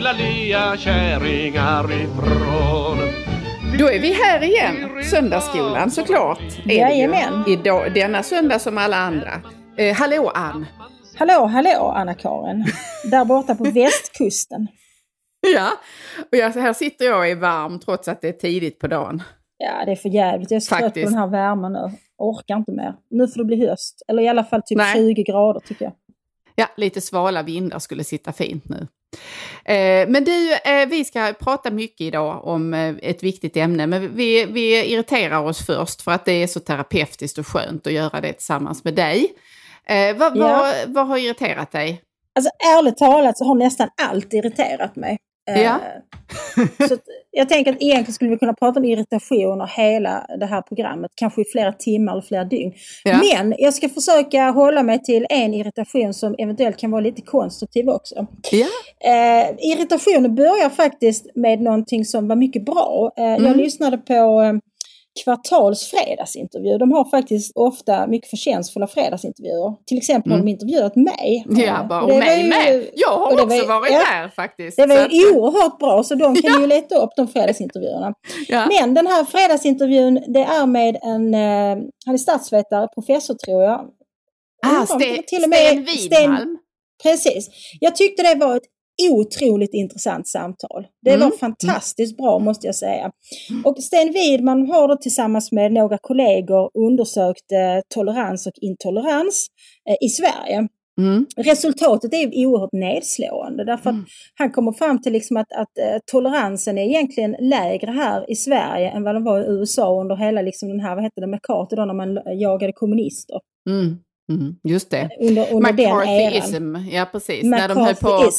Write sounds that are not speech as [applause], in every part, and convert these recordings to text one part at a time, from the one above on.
fula lea kärringar ifrån? Då är vi här igen, Söndagsskolan såklart. Jajamän. Idag, denna söndag som alla andra. Eh, hallå Ann! Hallå, hallå Anna-Karin. Där borta på [laughs] västkusten. Ja, och jag, här sitter jag är varm trots att det är tidigt på dagen. Ja, det är för jävligt. Jag är så trött på den här värmen nu. Orkar inte mer. Nu får det bli höst. Eller i alla fall typ Nej. 20 grader tycker jag. Ja, lite svala vindar skulle sitta fint nu. Eh, men du, eh, vi ska prata mycket idag om eh, ett viktigt ämne, men vi, vi irriterar oss först för att det är så terapeutiskt och skönt att göra det tillsammans med dig. Vad, Ja. vad, vad har irriterat dig? Alltså ärligt talat så har nästan allt irriterat mig. Eh, Ja. så att jag tänker att egentligen skulle vi kunna prata om irritationer hela det här programmet. Kanske i flera timmar eller flera dygn. Ja. Men jag ska försöka hålla mig till en irritation som eventuellt kan vara lite konstruktiv också. Ja. Eh, irritationen börjar faktiskt med någonting som var mycket bra. Eh, Mm. Jag lyssnade på eh, Kvartals fredagsintervju. De har faktiskt ofta mycket förtjänstfulla fredagsintervjuer. Till exempel har de intervjuat mig. Mm. Ja, bara, och och mig ju- med. Jag har också var- varit ja, där faktiskt. Det var att- ju oerhört bra, så de kan [laughs] ju leta upp de fredagsintervjuerna. ja. Men den här fredagsintervjun, det är med en, eh, han är statsvetare, professor tror jag. ah, om Sten, och Sten Widmalm. Precis. Jag tyckte det var ett otroligt intressant samtal. Det Mm. var fantastiskt bra måste jag säga. Och Sten Widman har då tillsammans med några kollegor undersökt eh, tolerans och intolerans eh, i Sverige. Mm. Resultatet är oerhört nedslående därför att han kommer fram till liksom att, att eh, toleransen är egentligen lägre här i Sverige än vad den var i USA under hela liksom den här, vad hette det, McCarthy då när man jagade kommunister. Mm. Mm. Just det. Under, under. McCarthyism, ja precis. När de höll på,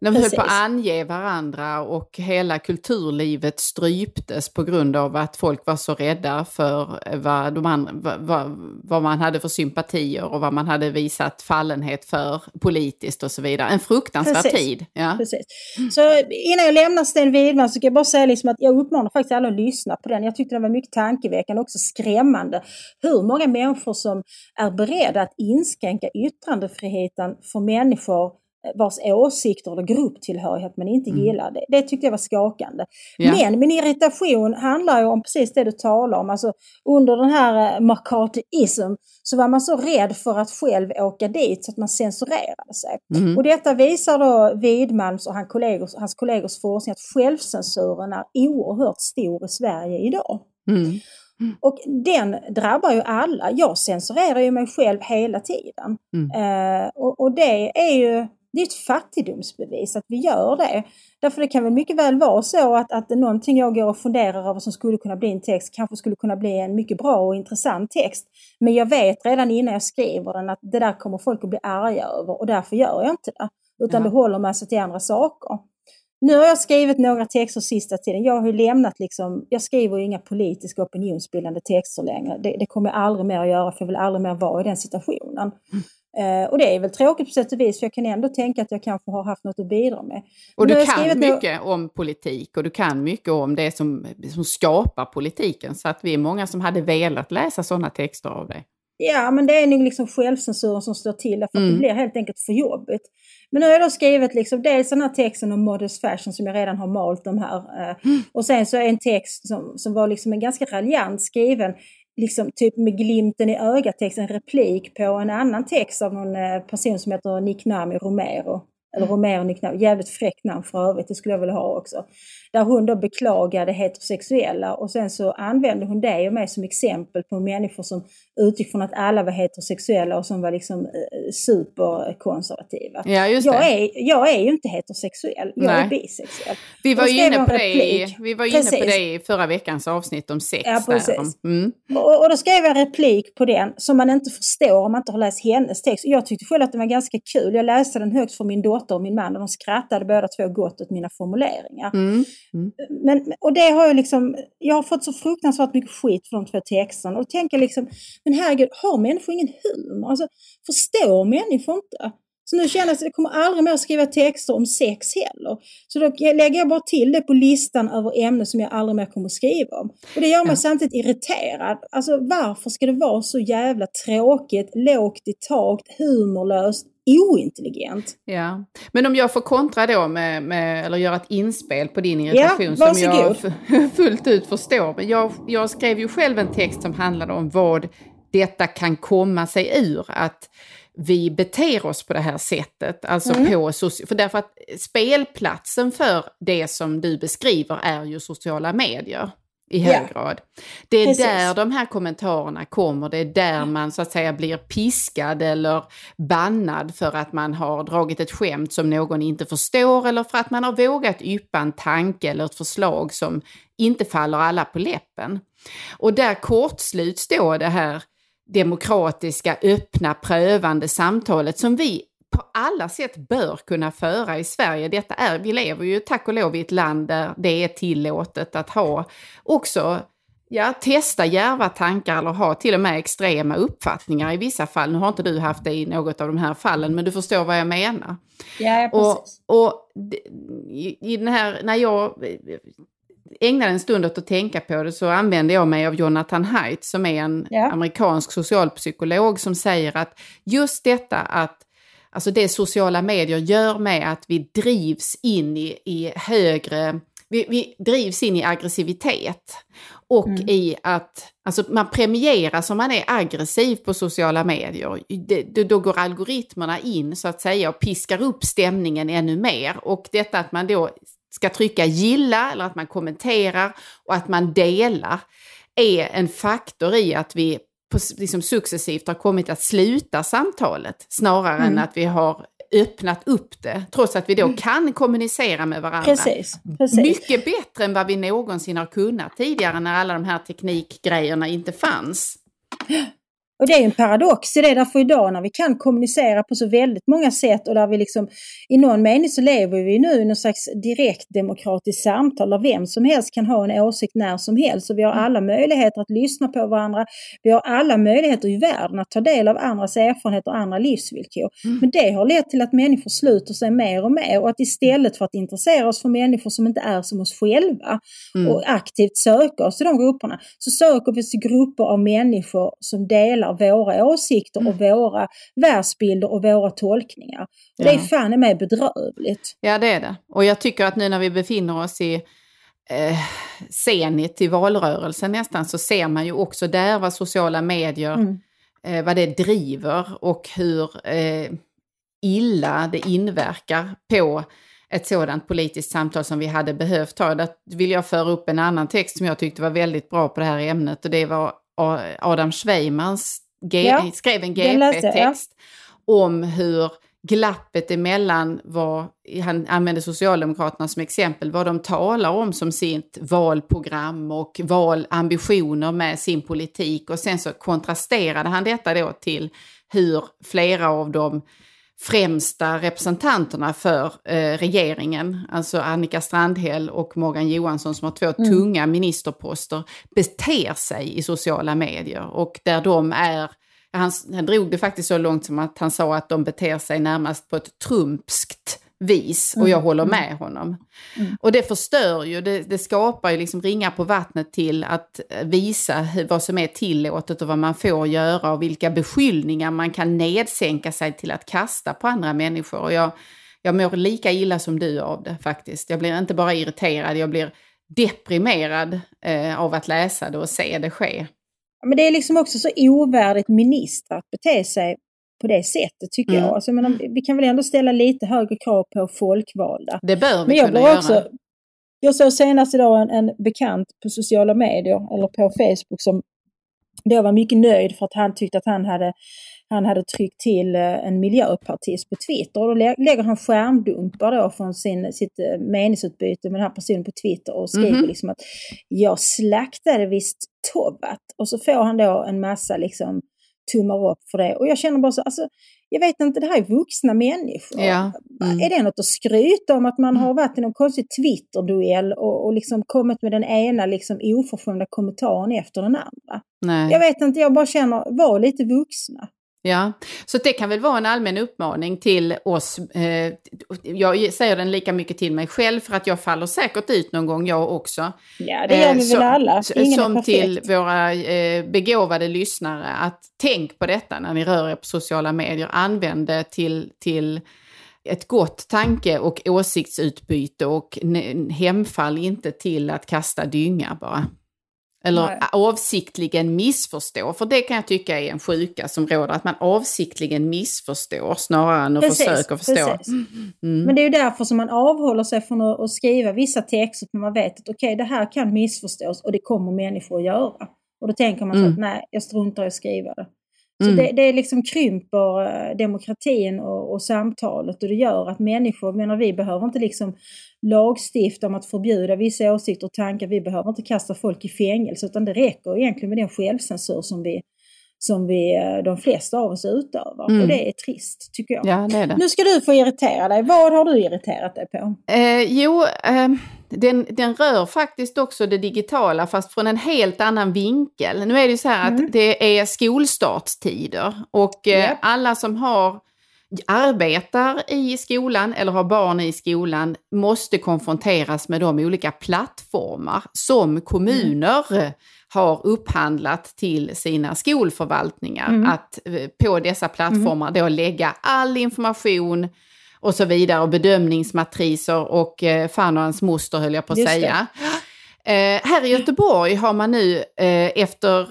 McCarthyism. de höll på att ange varandra och hela kulturlivet stryptes på grund av att folk var så rädda för vad, de andra, vad, vad, man hade för sympatier och vad man hade visat fallenhet för politiskt och så vidare. En fruktansvärd Precis. tid. Ja. Precis. Så innan jag lämnar Sten Widman så kan jag bara säga liksom att jag uppmanar faktiskt alla att lyssna på den. Jag tyckte den var mycket tankeväckande och också skrämmande. Hur många människor som är beredda att inskränka yttrandefriheten för människor vars åsikter eller grupptillhörighet man inte gillar. Det, det tyckte jag var skakande. Ja. Men min irritation handlar ju om precis det du talar om. Alltså, under den här eh, McCarthyism så var man så rädd för att själv åka dit så att man censurerade sig. Mm. Och detta visar då Widmans och hans kollegors, hans kollegors forskning att självcensuren är oerhört stor i Sverige idag. Mm. Och den drabbar ju alla. Jag censurerar ju mig själv hela tiden. Mm. Eh, och, och det är ju det är ett fattigdomsbevis att vi gör det. Därför det kan väl mycket väl vara så att, att någonting jag går och funderar över som skulle kunna bli en text kanske skulle kunna bli en mycket bra och intressant text. Men jag vet redan innan jag skriver den att det där kommer folk att bli arga över och därför gör jag inte det. Utan det håller man sig till andra saker. Nu har jag skrivit några texter sista tiden. Jag har ju lämnat liksom, jag skriver ju inga politiska opinionsbildande texter längre. Det, det kommer jag aldrig mer att göra för jag vill aldrig mer vara i den situationen. Eh, och det är väl tråkigt på sätt och vis för jag kan ändå tänka att jag kanske har haft något att bidra med. Och du kan mycket om politik och du kan mycket om det som, som skapar politiken. Så att vi är många som hade velat läsa sådana texter av dig. Ja, men det är nog liksom självcensuren som står till därför att Mm. det blir helt enkelt för jobbigt. Men nu har jag då skrivit liksom dels den här texten om modest fashion som jag redan har malt de här. Eh, och sen så är en text som, som var liksom en ganska raljant skriven, liksom typ med glimten i ögat text, en replik på en annan text av någon eh, person som heter Nick Nami Romero. Eller Romero Nick Nami, jävligt fräckt namn för övrigt, det skulle jag vilja ha också. Där hon då beklagade heterosexuella och sen så använde hon det och mig som exempel på människor som utgick från att alla var heterosexuella och som var liksom eh, superkonservativa. Ja, just Jag det. är, jag är ju inte heterosexuell, jag är Nej. bisexuell. Vi var inne jag på det, vi var inne på det i förra veckans avsnitt om sex. Ja, precis. Mm. Och, och då skrev jag en replik på den som man inte förstår om man inte har läst hennes text. Jag tyckte själv att den var ganska kul. Jag läste den högt för min dotter dotter och min man och de skrattade båda två gott åt mina formuleringar. Mm. Men, och det har jag liksom, jag har fått så fruktansvärt mycket skit för de två texterna och tänker liksom, men herregud, har människor ingen humor? Alltså, förstår människor inte? Så nu känner jag att jag kommer aldrig mer skriva texter om sex heller. Så då lägger jag bara till det på listan över ämnen som jag aldrig mer kommer skriva om. Och det gör mig Ja. samtidigt irriterad. Alltså varför ska det vara så jävla tråkigt, lågt i tak, humorlöst, ointelligent? Ja, men om jag får kontra då med, med eller göra ett inspel på din irritation Ja, som jag [laughs] fullt ut förstår. Men jag, jag skrev ju själv en text som handlade om vad detta kan komma sig ur. Att vi beter oss på det här sättet. Alltså Mm. på för därför att spelplatsen för det som du beskriver är ju sociala medier i hög Ja. grad. Det är Precis. där de här kommentarerna kommer, det är där man så att säga blir piskad eller bannad för att man har dragit ett skämt som någon inte förstår eller för att man har vågat yppa en tanke eller ett förslag som inte faller alla på läppen. Och där kortsluts då det här demokratiska, öppna, prövande samtalet som vi på alla sätt bör kunna föra i Sverige. Detta är, vi lever ju tack och lov i ett land där det är tillåtet att ha också Ja, testa djärva tankar eller ha till och med extrema uppfattningar i vissa fall. Nu har inte du haft det i något av de här fallen, men du förstår vad jag menar. Ja, Och, precis. och i, i den här, när jag ägnade en stund åt att tänka på det så använde jag mig av Jonathan Haidt som är en Ja. amerikansk socialpsykolog som säger att just detta att Alltså det sociala medier gör med att vi drivs in i, i högre, vi, vi drivs in i aggressivitet. Och i att, alltså man premieras om man är aggressiv på sociala medier. Det, det, då går algoritmerna in så att säga och piskar upp stämningen ännu mer. Och detta att man då ska trycka gilla eller att man kommenterar och att man delar är en faktor i att vi på, liksom successivt har kommit att sluta samtalet snarare än att vi har öppnat upp det. Trots att vi då kan kommunicera med varandra. Precis, precis. Mycket bättre än vad vi någonsin har kunnat tidigare när alla de här teknikgrejerna inte fanns. Och det är en paradox i det, därför idag när vi kan kommunicera på så väldigt många sätt och där vi liksom i någon mening så lever vi nu i någon slags direkt demokratiskt samtal där vem som helst kan ha en åsikt när som helst. Och vi har alla möjligheter att lyssna på varandra. Vi har alla möjligheter i världen att ta del av andras erfarenheter och andra livsvillkor. Men det har lett till att människor sluter sig mer och mer och att istället för att intressera oss för människor som inte är som oss själva och aktivt söka oss till de grupperna så söker vi oss till grupper av människor som delar våra åsikter och våra världsbilder och våra tolkningar. Och Det är Ja. fan i mig bedrövligt. Ja, det är det. Och jag tycker att nu när vi befinner oss i eh, i valrörelsen nästan så ser man ju också där vad sociala medier, Mm. eh, vad det driver och hur eh, illa det inverkar på ett sådant politiskt samtal som vi hade behövt ha. Där vill jag föra upp en annan text som jag tyckte var väldigt bra på det här ämnet och det var Adam Schweimans Ja, skrev en jag, ja. GP-text om hur glappet emellan vad, han använde Socialdemokraterna som exempel, vad de talar om som sitt valprogram och valambitioner med sin politik och sen så kontrasterade han detta då till hur flera av de främsta representanterna för eh, regeringen, alltså Annika Strandhäll och Morgan Johansson som har två tunga ministerposter, beter sig i sociala medier och där de är han, han drog det faktiskt så långt som att han sa att de beter sig närmast på ett trumpskt vis och jag håller med honom. Och det förstör ju, det, det skapar ju liksom ringar på vattnet till att eh, visa vad som är tillåtet och vad man får göra och vilka beskyllningar man kan nedsänka sig till att kasta på andra människor. Och jag, jag mår lika illa som du av det faktiskt. Jag blir inte bara irriterad, jag blir deprimerad eh, av att läsa det och se det ske. Men det är liksom också så ovärdigt ministrar att bete sig på det sättet tycker Mm. jag. Alltså, jag menar, vi kan väl ändå ställa lite högre krav på folkvalda. Det bör vi Men jag kunna blir göra. också... Jag såg senast idag en, en bekant på sociala medier, eller på Facebook, som då var mycket nöjd för att han tyckte att han hade, han hade tryckt till eh, en miljöpartist på Twitter. Och då lä- lägger han skärmdumpar då från sin, sitt eh, meningsutbyte med den här personen på Twitter och skriver Mhm. liksom att jag slaktade visst Tobat. Och så får han då en massa liksom tummar upp för det. Och jag känner bara så, alltså jag vet inte, det här är vuxna människor. Ja. Mm. Är det något att skryta om att man har varit i någon konstig Twitter-duell och, och liksom kommit med den ena liksom oförskämda kommentaren efter den andra? Nej. Jag vet inte, jag bara känner, var lite vuxna. Ja, så det kan väl vara en allmän uppmaning till oss. Eh, jag säger den lika mycket till mig själv för att jag faller säkert ut någon gång jag också. Ja, det gör vi Eh, väl alla. Ingen som till våra eh, begåvade lyssnare att tänk på detta när ni rör er på sociala medier. Använd det till, till ett gott tanke och åsiktsutbyte och hemfall inte till att kasta dynga bara. Eller Nej. avsiktligen missförstå, för det kan jag tycka är en sjuka som råder, att man avsiktligen missförstår snarare än att Precis, försöka förstå. Mm. Men det är ju därför som man avhåller sig från att, skriva vissa texter, för man vet att okej, det här kan missförstås och det kommer människor att göra. Och då tänker man så Mm. att nej, jag struntar i att skriva det. Så Mm. det, det liksom krymper eh, demokratin och, och samtalet och det gör att människor, menar vi, behöver inte liksom lagstifta om att förbjuda vissa åsikter och tankar. Vi behöver inte kasta folk i fängelse utan det räcker egentligen med den självcensur som vi, som vi, eh, de flesta av oss utövar. Mm. Och det är trist, tycker jag. Ja, det det. Nu ska du få irritera dig. Vad har du irriterat dig på? Eh, jo, eh, den, den rör faktiskt också det digitala fast från en helt annan vinkel. Nu är det ju så här Mm. att det är skolstartstider och eh, Japp. alla som har arbetar i skolan eller har barn i skolan måste konfronteras med de olika plattformar som kommuner har upphandlat till sina skolförvaltningar. Mm. Att eh, på dessa plattformar då lägga all information och så vidare och bedömningsmatriser och eh, fan och hans moster höll jag på att Just säga. Eh, här i Göteborg har man nu eh, efter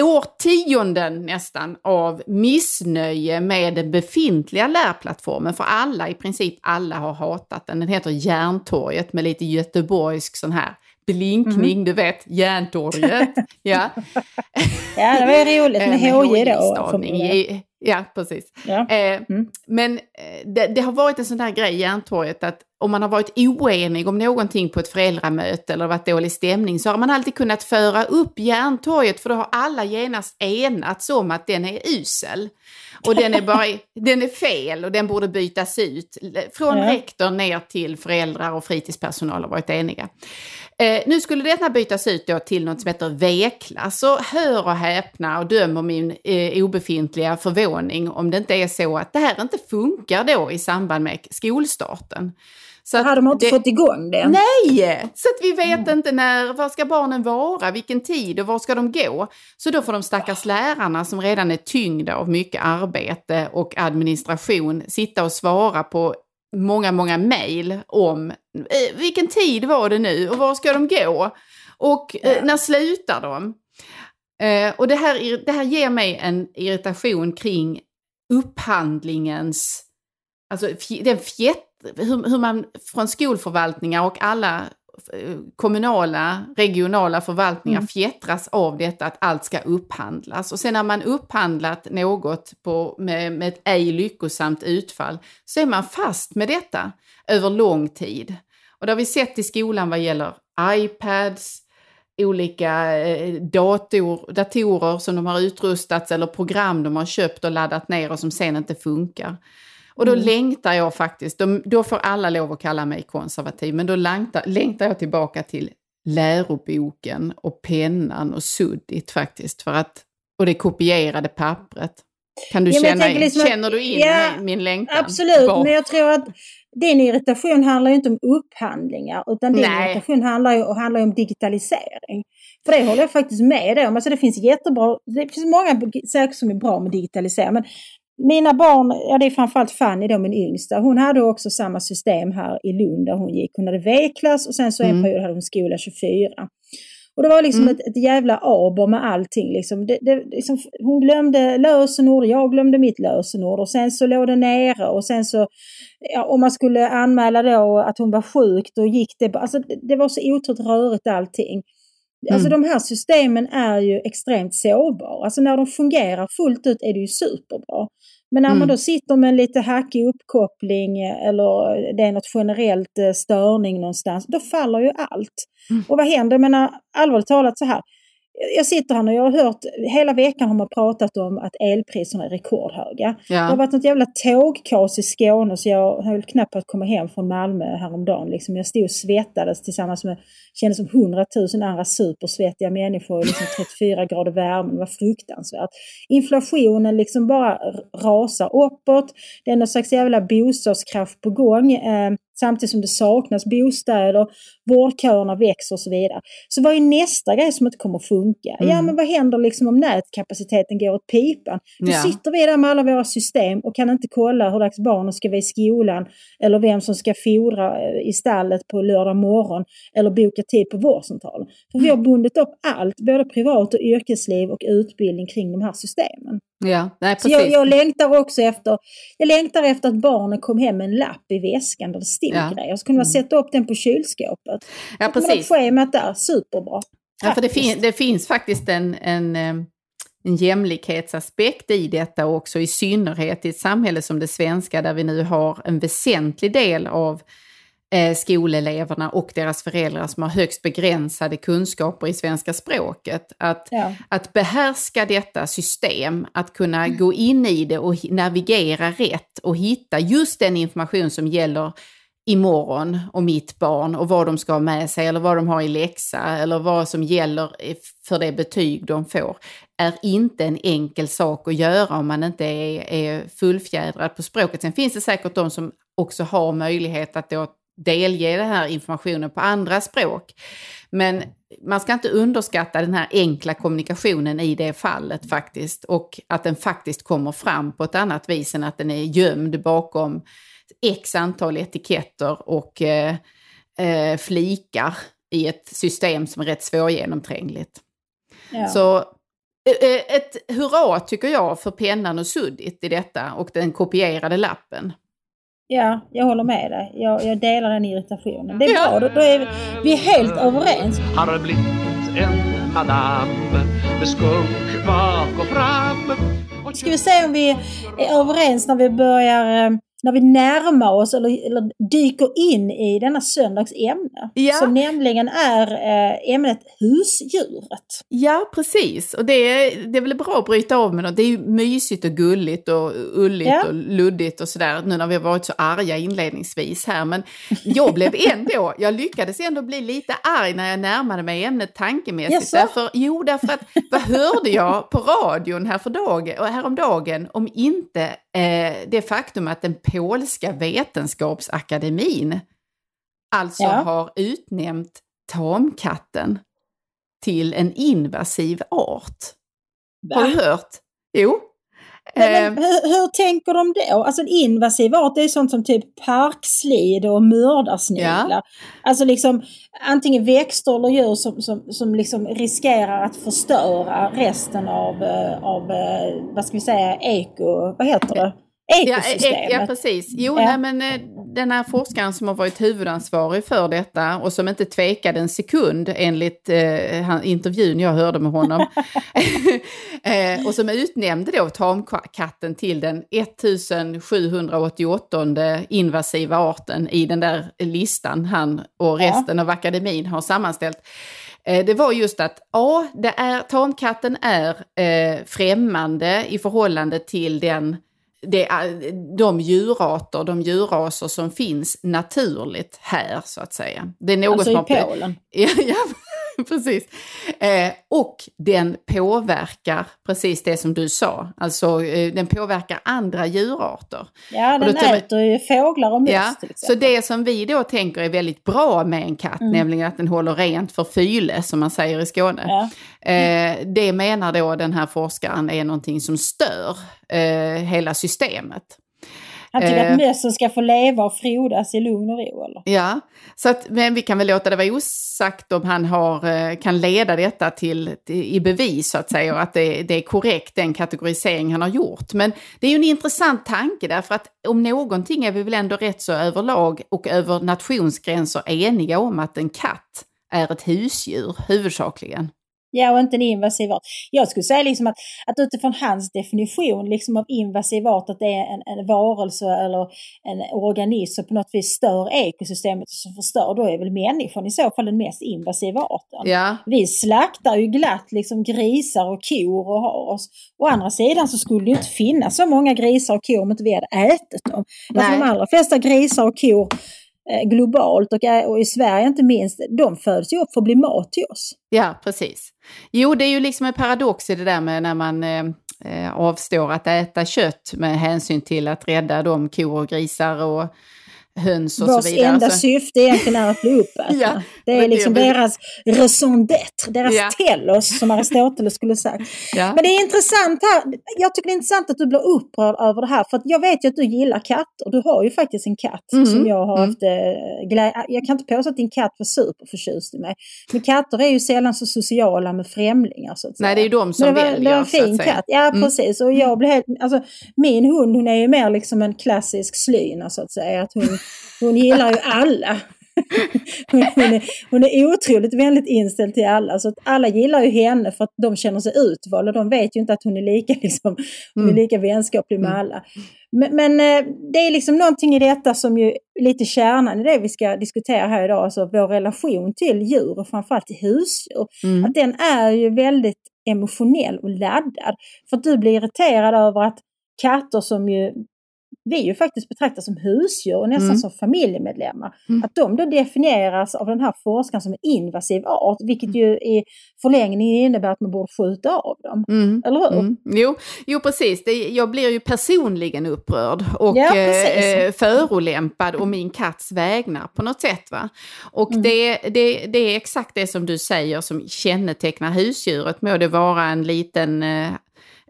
årtionden nästan av missnöje med den befintliga lärplattformen, för alla, i princip alla har hatat den. Den heter Järntorget med lite göteborgsk sån här blinkning, Mhm. du vet, Järntorget. [laughs] ja. Ja, det var ju roligt med [laughs] Eh, HJ då. HJ-stavning. förmodligen. Ja, precis. Ja. Eh, Mm. Men eh, det, det har varit en sån där grej Järntorget att om man har varit oenig om någonting på ett föräldramöte eller varit dålig stämning så har man alltid kunnat föra upp Järntorget för då har alla genast enats om att den är usel. Och den är, bara, [laughs] den är fel och den borde bytas ut. Från Ja. rektor ner till föräldrar och fritidspersonal har varit eniga. Eh, nu skulle detta bytas ut då till något som heter V-klass. Så hör och häpna och döm om min eh, obefintliga förvåning om det inte är så att det här inte funkar då i samband med skolstarten. Så att Hade man inte det- fått igång det? Nej! Så att vi vet inte när, var ska barnen vara, vilken tid och var ska de gå? Så då får de stackars lärarna som redan är tyngda av mycket arbete och administration sitta och svara på många, många mejl om eh, vilken tid var det nu och var ska de gå? Och eh, när slutar de? Eh, och det här, det här ger mig en irritation kring upphandlingens, alltså den fjätt, hur, hur man från skolförvaltningar och alla kommunala, regionala förvaltningar Mm. fjättras av detta att allt ska upphandlas. Och sen när man upphandlat något på, med, med ett ej lyckosamt utfall så är man fast med detta över lång tid. Och det har vi sett i skolan vad gäller iPads, olika eh, dator, datorer som de har utrustats eller program de har köpt och laddat ner och som sen inte funkar. Och då längtar jag faktiskt, då, då får alla lov att kalla mig konservativ, men då längtar, längtar jag tillbaka till läroboken och pennan och suddigt faktiskt. För att, och det kopierade pappret. Kan du Ja, känna in, liksom känner du in ja, min, längtan? Absolut, Bak- men jag tror att din irritation handlar ju inte om upphandlingar utan din Nej. irritation handlar ju, handlar ju om digitalisering. För det håller jag faktiskt med dig om. Alltså det finns jättebra, det finns många saker som är bra med digitalisering. Men mina barn, ja det är framförallt Fanny då, min yngsta, hon hade också samma system här i Lund där hon gick. Hon hade V-klass och sen så en Mm. period hade hon skola 24. Och det var liksom Mm. ett, ett jävla aber med allting. Liksom. Det, det, liksom, hon glömde lösenord, jag glömde mitt lösenord och sen så låg det nere och sen så ja, om man skulle anmäla då att hon var sjuk då gick det alltså det, det var så otroligt rörigt allting. Alltså Mm. de här systemen är ju extremt sårbara. Alltså när de fungerar fullt ut är det ju superbra. Men när Mm. man då sitter med en lite hackig uppkoppling eh, eller det är något generellt eh, störning någonstans, då faller ju allt. Mm. Och vad händer? Jag menar allvarligt talat så här. Jag sitter här och jag har hört, hela veckan har man pratat om att elpriserna är rekordhöga. Ja. Det har varit något jävla tågkaos i Skåne så jag höll knappt på att komma hem från Malmö häromdagen. Liksom jag stod och svettades tillsammans med, kändes som hundratusen andra supersvettiga människor i liksom 34 grader värme. Det var fruktansvärt. Inflationen liksom bara rasar uppåt. Det är någon slags jävla bostadskraft på gång. Eh, samtidigt som det saknas bostäder, vårdköerna växer och så vidare. Så vad är nästa grej som inte kommer att funka? Mm. Ja, men vad händer liksom om nätkapaciteten går åt pipan? Då Ja. sitter vi där med alla våra system och kan inte kolla hur dags barnen ska vara i skolan eller vem som ska fodra eh, i stallet på lördag morgon eller boka tid på vårdcentralen. För vi har bundit upp allt, både privat och yrkesliv och utbildning kring de här systemen. Ja, nej Så precis. jag, jag längtar också efter, jag längtar efter att barnen kom hem med en lapp i väskan där det stod Ja. grejer. Så kunde man sätta upp den på kylskåpet. Ja, man ha precis. schemat där, superbra. Ja, för det, fin det finns faktiskt en, en, en jämlikhetsaspekt i detta också, i synnerhet i ett samhälle som det svenska där vi nu har en väsentlig del av eh, skoleleverna och deras föräldrar som har högst begränsade kunskaper i svenska språket. Att, Ja. att behärska detta system, att kunna gå in i det och navigera rätt och hitta just den information som gäller imorgon och mitt barn och vad de ska ha med sig eller vad de har i läxa eller vad som gäller för det betyg de får är inte en enkel sak att göra om man inte är, är fullfjädrad på språket. Sen finns det säkert de som också har möjlighet att då delge den här informationen på andra språk. Men man ska inte underskatta den här enkla kommunikationen i det fallet faktiskt och att den faktiskt kommer fram på ett annat vis än att den är gömd bakom x antal etiketter och eh, eh, flikar i ett system som är rätt svårgenomträngligt. Ja. Så eh, eh, ett hurra tycker jag för pennan och suddigt i detta och den kopierade lappen. ja, jag håller med dig. Jag, jag delar den irritationen. Det är Ja. bra, då, då är vi, vi är helt överens. Har blivit en madam med skunk bak och fram Ska vi se om vi är överens när vi börjar, när vi närmar oss eller, eller dyker in i denna söndags ämne. Ja. Som nämligen är eh, ämnet husdjuret. Ja, precis. Och det är, det är väl bra att bryta av med något. Det är ju mysigt och gulligt och ulligt Ja. och luddigt och sådär nu när vi har varit så arga inledningsvis här. Men jag blev [laughs] ändå, jag lyckades ändå bli lite arg när jag närmade mig ämnet tankemässigt. Jaså? Därför, jo, därför att vad hörde jag på radion här för dag, häromdagen om inte eh, det faktum att den polska vetenskapsakademin alltså Ja. har utnämnt tamkatten till en invasiv art. Har du hört? Jo. Men, men, hur, hur tänker de då? Alltså en invasiv art det är sånt som typ parkslide och mördarsniglar. Alltså liksom antingen växter eller djur som, som, som liksom riskerar att förstöra resten av, eh, av eh, vad ska vi säga, eko, vad heter det? Ja, Ekosystemet. e- ja, precis. Jo, Ja. nej, men eh, den här forskaren som har varit huvudansvarig för detta och som inte tvekade en sekund enligt eh, intervjun jag hörde med honom. [laughs] eh, och som utnämnde då tamkatten till den 1788 invasiva arten i den där listan han och Ja. resten av akademin har sammanställt. Eh, Det var just att ja, det är, tamkatten är eh, främmande i förhållande till den det är de djurarter, de djurraser som finns naturligt här så att säga. Det är något Alltså i. Polen. [laughs] Ja, ja [laughs] precis. Eh, och den påverkar precis det som du sa, alltså eh, den påverkar andra djurarter. Ja, den äter ju fåglar och möss Ja, till så exempel. det som vi då tänker är väldigt bra med en katt, Mm. nämligen att den håller rent för fyle, som man säger i Skåne. Ja. Eh, det menar då den här forskaren är någonting som stör eh, hela systemet. Han tycker eh, att mössen ska få leva och frodas i lugn och ro eller? Ja, så att, men vi kan väl låta det vara osagt om han har, eh, kan leda detta till, till, i bevis så att säga och att det, det är korrekt den kategorisering han har gjort. Men det är ju en intressant tanke därför att om någonting är vi väl ändå rätt så överlag och över nationsgränser eniga om att en katt är ett husdjur huvudsakligen. Ja, och inte en invasiv art. Jag skulle säga liksom att, att utifrån hans definition liksom av invasiv art, att det är en, en varelse eller en organism som på något vis stör ekosystemet och som förstör, då är väl människan i så fall den mest invasiva arten. Ja. Vi slaktar ju glatt liksom grisar och kor och har oss. Å andra sidan så skulle det ju inte finnas så många grisar och kor om inte vi hade ätit dem. Därför Nej. de allra flesta grisar och kor globalt och, eh, i Sverige inte minst, de föds ju upp för att bli mat till oss. Ja, precis. Jo, det är ju liksom en paradox i det där med när man eh, eh, avstår att äta kött med hänsyn till att rädda de kor och grisar och höns och Vars så vidare. enda Så- syfte egentligen är att bli [laughs] uppätna. Ja, det är liksom deras raison d'être, deras Ja. telos som [laughs] Aristoteles skulle sagt. ja. Men det är intressant här, jag tycker det är intressant att du blir upprörd över det här för jag vet ju att du gillar katter. Du har ju faktiskt en katt Mhm, som jag har mm. haft eh, glädje Jag kan inte påstå att din katt var superförtjust i mig. Men katter är ju sällan så sociala med främlingar så att säga. Nej, det är ju de som Men det var, väljer. det var en fin katt, ja Mm. precis. Och jag blev helt, alltså, min hund hon är ju mer liksom en klassisk slyna så att säga. Att hon, hon gillar ju alla. Hon, är, hon är otroligt vänligt inställd till alla. Så att alla gillar ju henne för att de känner sig utvalda. De vet ju inte att hon är lika, [laughs] liksom, hon är Mm. lika vänskaplig med Mm. alla. Men, men eh, det är liksom någonting i detta som ju lite kärnan i det vi ska diskutera här idag. Alltså vår relation till djur och framförallt till husdjur. Mm. Att den är ju väldigt emotionell och laddad. För att du blir irriterad över att katter som ju vi ju faktiskt betraktar som husdjur och nästan Mm. som familjemedlemmar. Mm. Att de då definieras av den här forskaren som en invasiv art, vilket ju i förlängningen innebär att man borde skjuta av dem. Mm. Eller hur? Mm. Jo, jo, precis. Det, jag blir ju personligen upprörd och Ja, eh, eh, förolämpad och min katts vägnar på något sätt. Va? Och Mm. det, det, det är exakt det som du säger som kännetecknar husdjuret. Må det vara en liten, eh,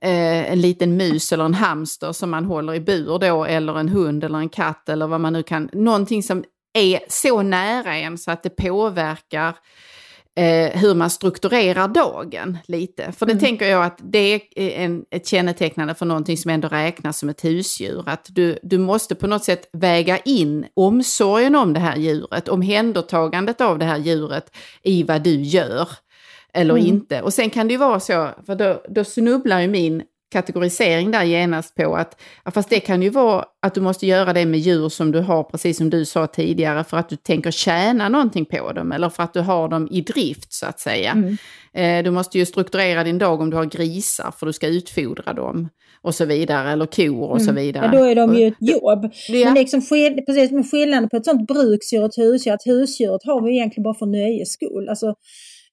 eh, en liten mus eller en hamster som man håller i bur då, eller en hund eller en katt eller vad man nu kan. Någonting som är så nära en så att det påverkar eh, hur man strukturerar dagen lite. För det Mm. tänker jag att det är en, ett kännetecknande för någonting som ändå räknas som ett husdjur. Att du, du måste på något sätt väga in omsorgen om det här djuret, omhändertagandet av det här djuret i vad du gör eller Mm. inte. Och sen kan det ju vara så, för då, då snubblar ju min kategorisering där genast på att, fast det kan ju vara att du måste göra det med djur som du har, precis som du sa tidigare, för att du tänker tjäna någonting på dem eller för att du har dem i drift så att säga. Mm. Eh, du måste ju strukturera din dag om du har grisar för du ska utfodra dem och så vidare, eller kor och så Mm. vidare. Ja, då är de ju ett jobb. Ja. Men liksom precis med skillnaden på ett sånt bruksdjur och ett husdjur, att husdjuret har vi egentligen bara för nöjes skull. Alltså,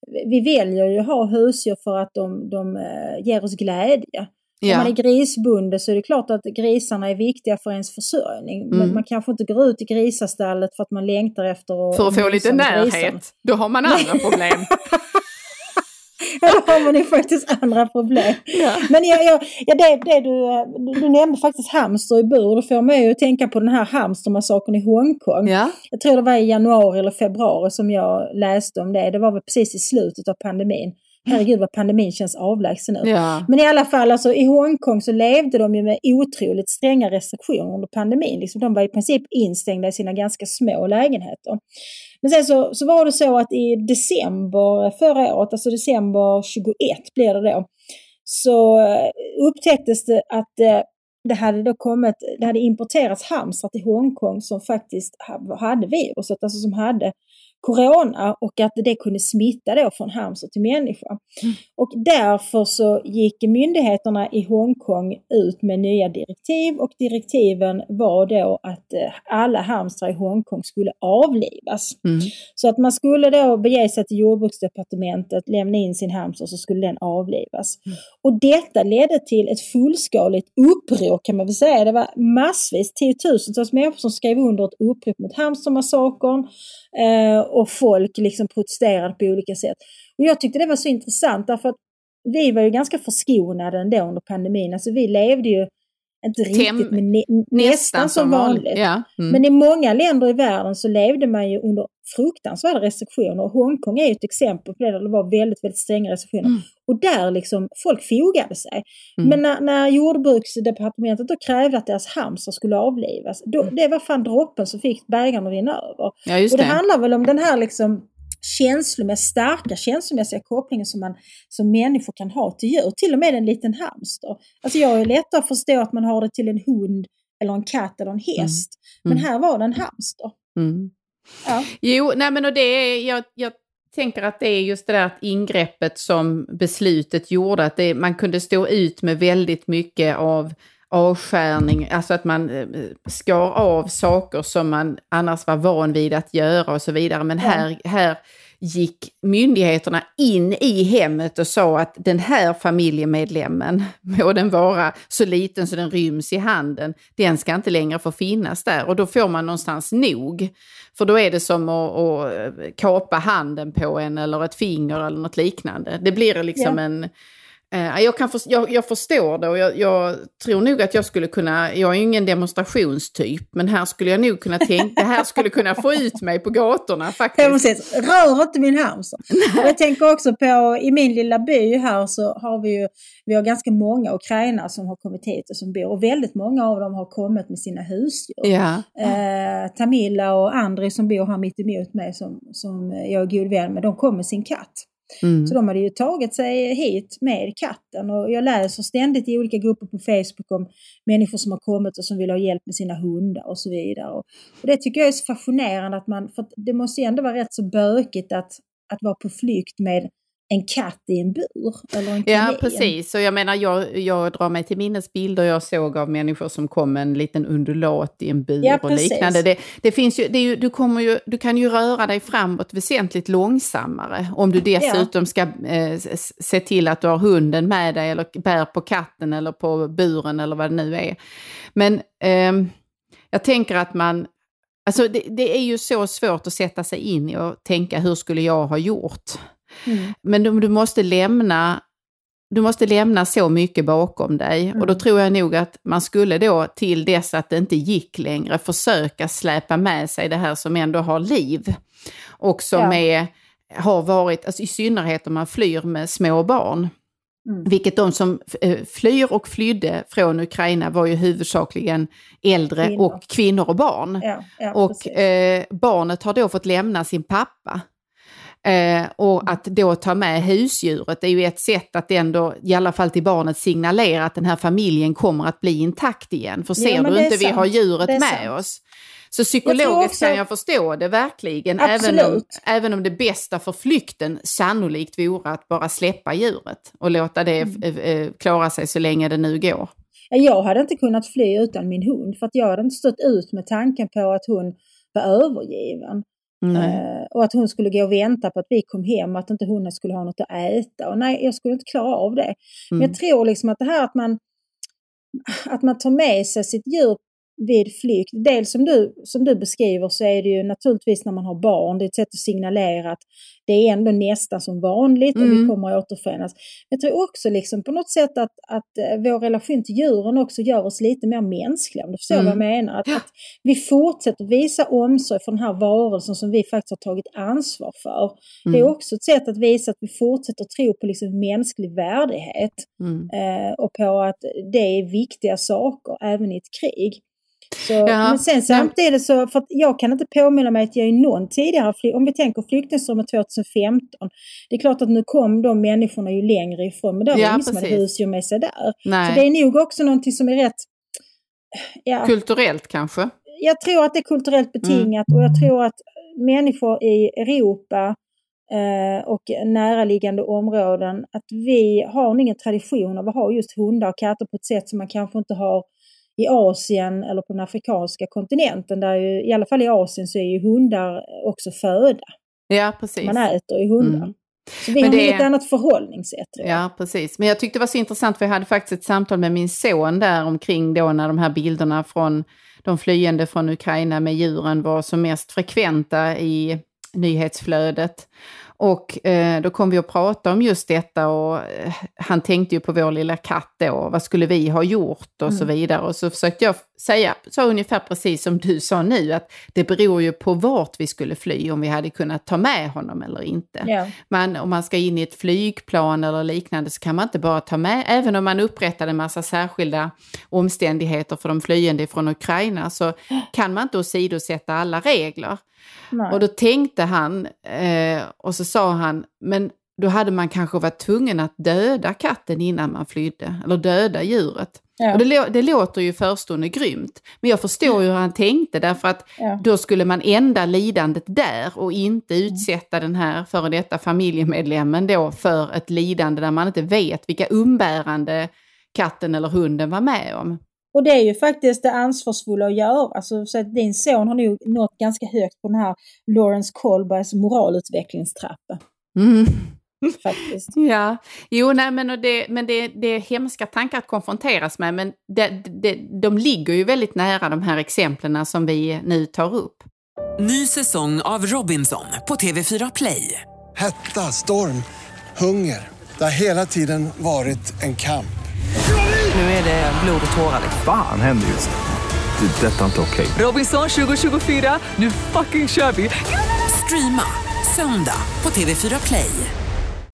vi väljer ju att ha husdjur för att de, de eh, ger oss glädje. Om man ja. är grisbonde så är det klart att grisarna är viktiga för ens försörjning. Men Mm. man kanske inte går ut i grisastallet för att man längtar efter att För att få lite närhet, grisarna. då har man andra [laughs] problem. Då [laughs] har man ju faktiskt andra problem. ja. Men jag, jag, ja, det, det du, du, nämnde faktiskt hamster i bur. Då får mig ju att tänka på den här hamstermassakern i Hongkong. ja. Jag tror det var i januari eller februari som jag läste om det. Det var väl precis i slutet av pandemin. Herregud vad pandemin känns avlägsen nu. ja. Men i alla fall, alltså, i Hongkong så levde de ju med otroligt stränga restriktioner under pandemin. Liksom, de var i princip instängda i sina ganska små lägenheter. Men sen så, så var det så att i december förra året, alltså december 21 blir det då, så eh, upptäcktes det att eh, det hade då kommit, det hade importerats hamstrar till Hongkong som faktiskt ha- hade viruset, alltså som hade corona och att det kunde smitta då från hamster till människa. Och därför så gick myndigheterna i Hongkong ut med nya direktiv och direktiven var då att eh, alla hamstrar i Hongkong skulle avlivas. Mm. Så att man skulle då bege sig till jordbruksdepartementet, lämna in sin hamster så skulle den avlivas. Och detta ledde till ett fullskaligt uppror kan man väl säga. Det var massvis, tiotusentals människor som skrev under ett upprop mot hamstermassakern eh, och folk liksom protesterade på olika sätt. Och jag tyckte det var så intressant därför att vi var ju ganska förskonade ändå under pandemin. Alltså vi levde ju inte riktigt, men nä, nästan som vanligt. Ja. Mm. Men i många länder i världen så levde man ju under fruktansvärda restriktioner. Och Hongkong är ett exempel på det där det var väldigt, väldigt stränga restriktioner. Mm. Och där liksom, folk fogade sig. Mm. Men när, när jordbruksdepartementet då krävde att deras hamster skulle avlivas, då, det var fan droppen som fick bägaren att rinna över. ja, just Och det det. handlar väl om den här liksom känslomässiga, starka känslomässiga kopplingar som, man, som människor kan ha till djur. Till och med en liten hamster. Alltså jag är lättare att förstå att man har det till en hund eller en katt eller en häst. Mm. Men här var det en hamster. Mm. Ja. Jo, nej men och det är, jag, jag tänker att det är just det där ingreppet som beslutet gjorde, att det, man kunde stå ut med väldigt mycket av avskärning, alltså att man eh, skar av saker som man annars var van vid att göra och så vidare. Men här, här gick myndigheterna in i hemmet och sa att den här familjemedlemmen, [laughs] må den vara så liten så den ryms i handen, den ska inte längre få finnas där. Och då får man någonstans nog. För då är det som att, att kapa handen på en eller ett finger eller något liknande. Det blir liksom Ja. en... Eh, jag, kan för, jag, jag förstår det och jag, jag tror nog att jag skulle kunna, jag är ju ingen demonstrationstyp, men här skulle jag nog kunna tänka, det här skulle kunna få ut mig på gatorna [laughs] faktiskt. Precis, rör inte min hamster. Jag tänker också på, i min lilla by här så har vi ju, vi har ganska många ukrainare som har kommit hit och som bor. Och väldigt många av dem har kommit med sina husdjur. Ja, Eh, Tamila och Andri som bor här mitt emot mig som, som jag är god vän med, de kom med sin katt mm. Så de hade ju tagit sig hit med katten och jag läser ständigt i olika grupper på Facebook om människor som har kommit och som vill ha hjälp med sina hundar och så vidare. Och, och det tycker jag är så fascinerande att man, för det måste ju ändå vara rätt så bökigt att, att vara på flykt med en katt i en bur eller en Ja, kanin. precis. Och jag menar, jag, jag drar mig till minnes bilder jag såg av människor som kom med en liten undulat i en bur Ja, och liknande. Det, det finns ju, det ju, du, kommer ju, du kan ju röra dig framåt väsentligt långsammare om du dessutom ska eh, se till att du har hunden med dig eller bär på katten eller på buren eller vad det nu är. Men ehm, jag tänker att man Alltså det, det är ju så svårt att sätta sig in i och tänka hur skulle jag ha gjort? Mm. Men du, du måste lämna du måste lämna så mycket bakom dig och då Mm. tror jag nog att man skulle då till dess att det inte gick längre försöka släpa med sig det här som ändå har liv och som Ja. är, har varit, alltså i synnerhet om man flyr med små barn. Mm. Vilket de som eh, flyr och flydde från Ukraina var ju huvudsakligen äldre Kvinnor. och kvinnor och barn. Ja, ja, Och eh, barnet har då fått lämna sin pappa. Eh, och att då ta med husdjuret är ju ett sätt att ändå, i alla fall till barnet, signalera att den här familjen kommer att bli intakt igen. För ser men du inte vi sant. har djuret med sant. oss. Så psykologiskt också- kan jag förstå det verkligen, även om, även om det bästa för flykten sannolikt vore att bara släppa djuret och låta det Mm. eh, eh, klara sig så länge det nu går. Ja, Jag hade inte kunnat fly utan min hund för att jag hade inte stått ut med tanken på att hon var övergiven. Eh, och att hon skulle gå och vänta på att vi kom hem och att inte hon skulle ha något att äta. Och nej, jag skulle inte klara av det. Men Mm. jag tror liksom att det här att man, att man tar med sig sitt djur vid flykt. Dels som du, som du beskriver så är det ju naturligtvis när man har barn, det är ett sätt att signalera att det är ändå nästan som vanligt och vi Mm. kommer att återförenas. Jag tror också liksom på något sätt att, att eh, vår relation till djuren också gör oss lite mer mänskliga, om du förstår Mm. vad jag menar. Att, att vi fortsätter visa omsorg för den här varelsen som vi faktiskt har tagit ansvar för. Det är Mm. också ett sätt att visa att vi fortsätter tro på liksom mänsklig värdighet Mm. eh, och på att det är viktiga saker även i ett krig. Så, Ja, men sen samtidigt så, för jag kan inte påminna mig att jag i någon tidigare, om vi tänker flyktingströmmen 2015, det är klart att nu kom de människorna ju längre ifrån, men det var Ja, ingen som hade husdjur med sig där. Nej. Så det är nog också någonting som är rätt, ja, Kulturellt kanske? jag tror att det är kulturellt Mm. betingat och jag tror att människor i Europa eh, och näraliggande områden, att vi har ingen tradition av att ha just hundar och katter på ett sätt som man kanske inte har i Asien eller på den afrikanska kontinenten. Där ju, I alla fall i Asien så är ju hundar också föda. Ja, precis. Man äter ju hundar. Mm. Så vi Men har det- ett annat förhållningssätt. Ja, precis. Men jag tyckte det var så intressant för jag hade faktiskt ett samtal med min son där omkring då när de här bilderna från de flyende från Ukraina med djuren var som mest frekventa i nyhetsflödet. Och eh, då kom vi att prata om just detta och eh, han tänkte ju på vår lilla katt då, vad skulle vi ha gjort och så vidare. Och så försökte jag säga så ungefär precis som du sa nu, att det beror ju på vart vi skulle fly, om vi hade kunnat ta med honom eller inte. Ja. Men om man ska in i ett flygplan eller liknande så kan man inte bara ta med, även om man upprättade en massa särskilda omständigheter för de flyende från Ukraina, så kan man inte åsidosätta alla regler. Nej. Och då tänkte han, eh, och så sa han, men då hade man kanske varit tvungen att döda katten innan man flydde, eller döda djuret. Ja. Och det, det låter ju i förstone grymt, men jag förstår ju hur han tänkte därför att Ja. då skulle man ända lidandet där och inte utsätta den här före detta familjemedlemmen då för ett lidande där man inte vet vilka umbärande katten eller hunden var med om. Och det är ju faktiskt det ansvarsfulla att göra. Alltså, så att din son har nog nått ganska högt på den här Lawrence Kohlbergs moralutvecklingstrappa. Mm. [laughs] Faktiskt. Ja, jo, nej, men, och det, men det, det är hemska tankar att konfronteras med, men det, det, de ligger ju väldigt nära de här exemplen som vi nu tar upp. Ny säsong av Robinson på TV4 Play. Hetta, storm, hunger. Det har hela tiden varit en kamp. Nu är det blod och tårar. Fan händer just nu. Det. är Detta är inte okej. Robinson 2024, nu fucking kör vi! Streama söndag på TV4 Play.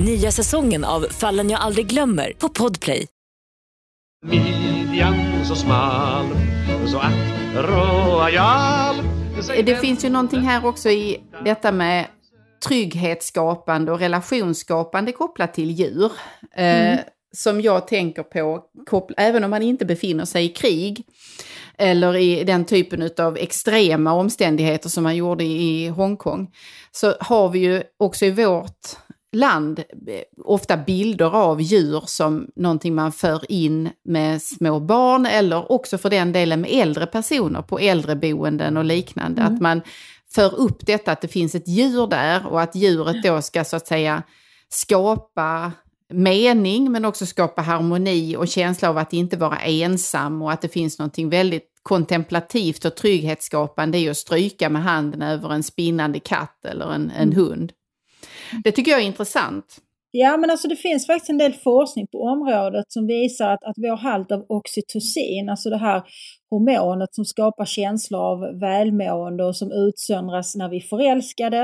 Nya säsongen av Fallen jag aldrig glömmer på Podplay. Midjan så smal Så ack royal Det finns ju någonting här också i detta med trygghetsskapande och relationsskapande kopplat till djur. Eh, som jag tänker på, även om man inte befinner sig i krig eller i den typen av extrema omständigheter som man gjorde i Hongkong, så har vi ju också i vårt land eh, ofta bilder av djur som någonting man för in med små barn eller också för den delen med äldre personer på äldreboenden och liknande. Att man för upp detta att det finns ett djur där och att djuret då ska så att säga skapa mening men också skapa harmoni och känsla av att inte vara ensam och att det finns någonting väldigt kontemplativt och trygghetsskapande i att stryka med handen över en spinnande katt eller en, en hund. Mm. Det tycker jag är intressant. Ja, men alltså det finns faktiskt en del forskning på området som visar att, att vår halt av oxytocin, alltså det här hormonet som skapar känslor av välmående och som utsöndras när vi är förälskade,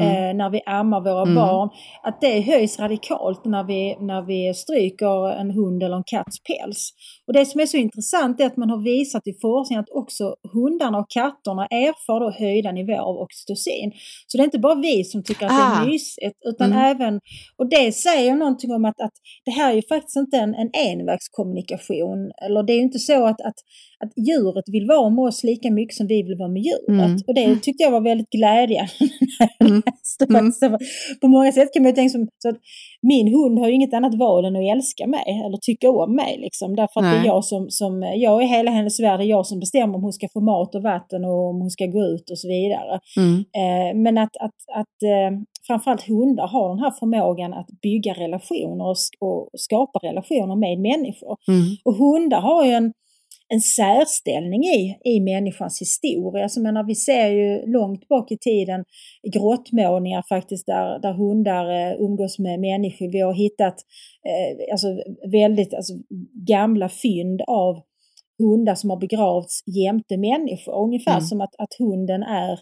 eh, när vi ammar våra Mm. barn, att det höjs radikalt när vi, när vi stryker en hund eller en katts päls. Och det som är så intressant är att man har visat i forskning att också hundarna och katterna erfar då höjda nivåer av oxytocin. Så det är inte bara vi som tycker att det Ah. är mysigt, utan Mm. även, och det säger någonting om att, att det här är ju faktiskt inte en, en envägskommunikation, eller det är ju inte så att, att, att djuret vill vara med oss lika mycket som vi vill vara med djuret. Mm. Och det tyckte jag var väldigt glädjande [laughs] Mm. Mm. På många sätt kan man ju tänka som, så att min hund har ju inget annat val än att älska mig eller tycka om mig. Liksom, därför att det är Nej. jag som, som, jag är hela hennes värld, det är jag som bestämmer om hon ska få mat och vatten och om hon ska gå ut och så vidare. Mm. Eh, men att, att, att eh, framförallt hundar har den här förmågan att bygga relationer och, sk- och skapa relationer med människor. Mm. Och hundar har ju en, en särställning i, i människans historia. Så menar, vi ser ju långt bak i tiden grottmålningar faktiskt där, där hundar eh, umgås med människor. Vi har hittat eh, alltså, väldigt alltså, gamla fynd av hundar som har begravts jämte människor. Ungefär Mm. som att, att hunden är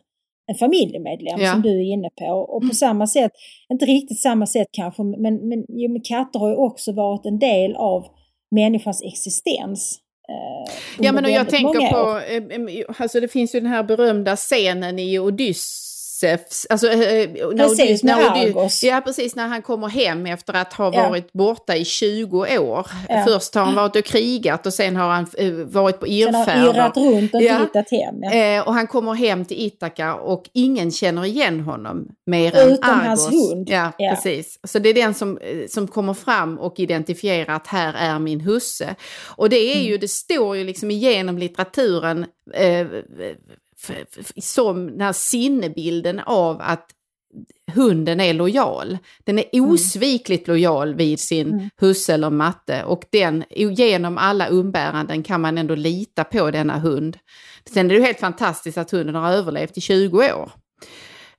en familjemedlem Ja. som du är inne på. Och på samma sätt, inte riktigt samma sätt kanske, men, men, jo, men katter har ju också varit en del av människans existens. Eh, Ja, men och jag tänker på, eh, eh, alltså det finns ju den här berömda scenen i Odysseus, alltså eh, när Precis, med när Argos. Ja, precis, när han kommer hem efter att ha Ja. varit borta i 20 år. Ja. Först har han varit och krigat och sen har han eh, varit på Sen har irrfärder. irrat runt och Ja. hittat hem. Ja. Eh, och han kommer hem till Ithaka och ingen känner igen honom mer än Utom Argos. hans hund. Ja, precis. Så det är den som, eh, som kommer fram och identifierar att här är min husse. Och det är Mm. ju, det står ju liksom igenom litteraturen eh, som den här sinnebilden av att hunden är lojal. Den är osvikligt lojal vid sin husse eller matte och den, genom alla umbäranden kan man ändå lita på denna hund. Sen är det ju helt fantastiskt att hunden har överlevt i 20 år.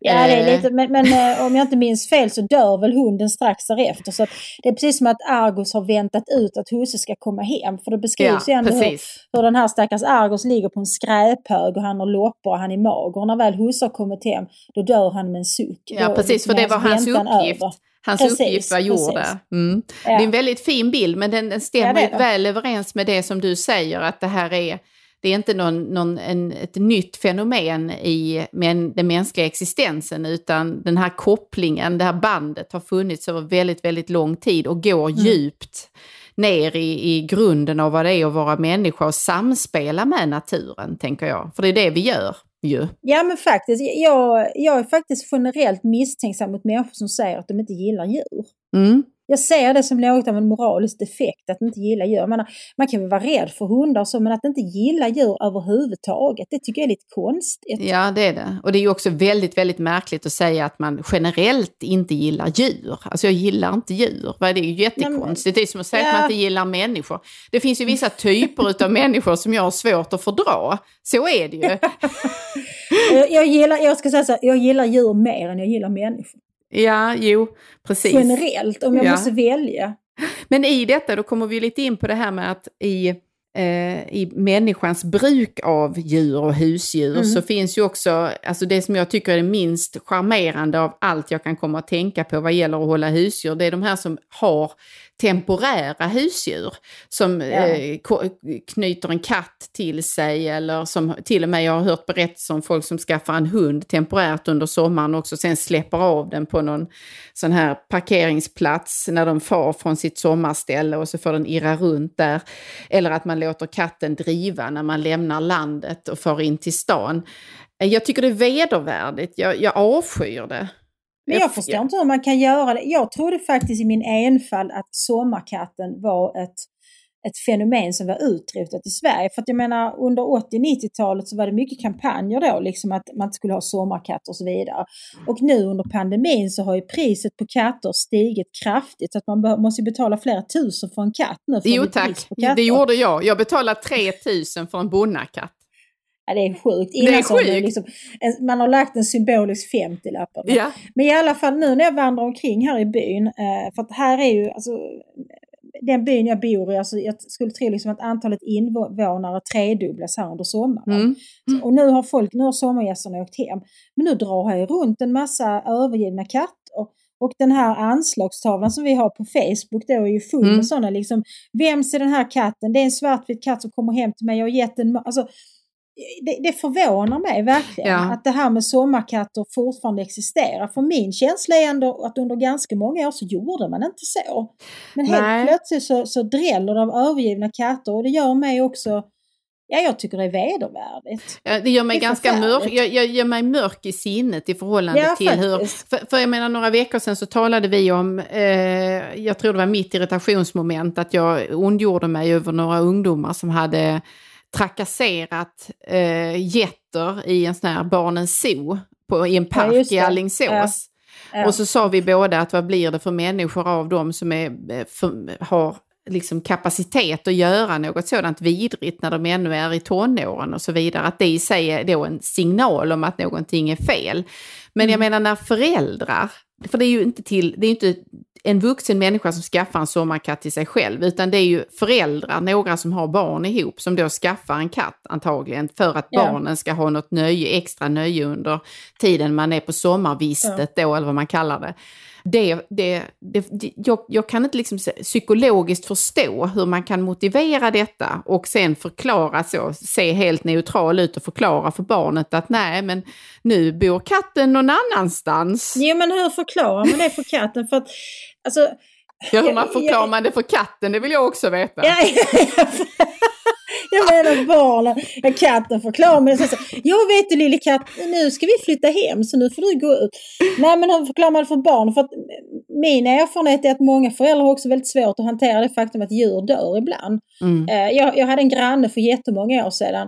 Ja, det är Eh, lite, men, men eh, om jag inte minns fel så dör väl hunden strax därefter. Så det är precis som att Argos har väntat ut att husse ska komma hem. För det beskrivs ju Ja, ändå hur, hur den här stackars Argos ligger på en skräphög och han har loppor och han är mager. Och när väl husse har kommit hem, då dör han med en suck. Ja, Då, precis, liksom för det är var hans uppgift. över. Hans Precis, uppgift var gjord där. Mm. Ja. Det är en väldigt fin bild, men den, den stämmer Ja, ju väl överens med det som du säger, att det här är, det är inte någon, någon, en, ett nytt fenomen i men, den mänskliga existensen, utan den här kopplingen, det här bandet har funnits över väldigt, väldigt lång tid och går Mm. djupt ner i, i grunden av vad det är att vara människa och samspela med naturen, tänker jag. För det är det vi gör ju. Ja men faktiskt, jag, jag är faktiskt generellt misstänksam mot människor som säger att de inte gillar djur. Mm. Jag ser det som något av en moralisk defekt att inte gilla djur. Man, man kan väl vara rädd för hundar och så, men att inte gilla djur överhuvudtaget, det tycker jag är lite konstigt. Ja, det är det. Och det är ju också väldigt, väldigt märkligt att säga att man generellt inte gillar djur. Alltså jag gillar inte djur. Det är ju jättekonstigt. Det är som att säga att Ja. man inte gillar människor. Det finns ju vissa typer av människor som jag har svårt att fördra. Så är det ju. Jag, [laughs] jag, gillar, jag ska säga så här, jag gillar djur mer än jag gillar människor. Ja, jo, precis. Generellt, om jag Ja. måste välja. Men i detta, då kommer vi lite in på det här med att i, eh, i människans bruk av djur och husdjur Mm. så finns ju också, alltså det som jag tycker är det minst charmerande av allt jag kan komma att tänka på vad gäller att hålla husdjur, det är de här som har temporära husdjur som Ja. eh, knyter en katt till sig eller som till och med jag har hört berättelser om folk som skaffar en hund temporärt under sommaren också sen släpper av den på någon sån här parkeringsplats när de far från sitt sommarställe och så får den irra runt där. Eller att man låter katten driva när man lämnar landet och far in till stan. Jag tycker det är vedervärdigt, jag, jag avskyr det. Men jag förstår inte hur man kan göra det. Jag trodde faktiskt i min enfald att sommarkatten var ett, ett fenomen som var utrotat i Sverige. För att jag menar under 80-90-talet så var det mycket kampanjer då, liksom att man inte skulle ha sommarkatter och så vidare. Och nu under pandemin så har ju priset på katter stigit kraftigt. Så att man måste ju betala flera tusen för en katt nu. För Jo tack, det gjorde jag. Jag betalade 3000 för en bonnakatt. Ja, det är sjukt. Det är Innan har man sjukt. Liksom, en, man har lagt en symbolisk 50-lapp. på det. Ja. Men i alla fall nu när jag vandrar omkring här i byn, eh, för att här är ju, alltså, den byn jag bor i, alltså, jag skulle tro liksom att antalet invånare tredubblas här under sommaren. Mm. Så, och nu har folk, nu har sommargästerna åkt hem. Men nu drar ju runt en massa övergivna katter. Och den här anslagstavlan som vi har på Facebook då är ju full Mm. med sådana liksom, vems är den här katten? Det är en svartvit katt som kommer hem till mig, jag har gett ma-" alltså det, det förvånar mig verkligen Ja. att det här med sommarkatter fortfarande existerar. För min känsla är ändå att under ganska många år så gjorde man inte så. Men helt Nej. plötsligt så, så dräller det av övergivna katter och det gör mig också, ja jag tycker det är vedervärdigt. Ja, Det gör mig Det ganska mörk, jag, jag gör mig mörk i sinnet i förhållande Ja, till hur... faktiskt. För, för jag menar några veckor sedan så talade vi om, eh, jag tror det var mitt irritationsmoment, att jag ondgjorde mig över några ungdomar som hade trakasserat eh, getter i en sån här barnens zoo på, i en Ja, park just i det. Alingsås. Ja. Ja. Och så sa vi båda att vad blir det för människor av dem som är, eh, för, har liksom kapacitet att göra något sådant vidrigt när de ännu är i tonåren och så vidare. Att det i sig är då en signal om att någonting är fel. Men jag menar när föräldrar, för det är ju inte till, det är inte en vuxen människa som skaffar en sommarkatt till sig själv, utan det är ju föräldrar, några som har barn ihop, som då skaffar en katt antagligen för att Ja. barnen ska ha något nöje, extra nöje under tiden man är på sommarvistet då, eller vad man kallar det. Det, det, det, jag, jag kan inte liksom psykologiskt förstå hur man kan motivera detta och sen förklara så, se helt neutral ut och förklara för barnet att nej men nu bor katten någon annanstans. Jo men hur förklarar man det för katten? För att, alltså, Ja, hur man förklarar jag- man det för katten, det vill jag också veta. Ja, [laughs] menar barnen, katten förklarar mig. Så, jag vet du lille katt, nu ska vi flytta hem så nu får du gå ut. Nej men hur förklarar man för barn? För att min erfarenhet är att många föräldrar har också väldigt svårt att hantera det faktum att djur dör ibland. Mm. Eh, Jag, jag hade en granne för jättemånga år sedan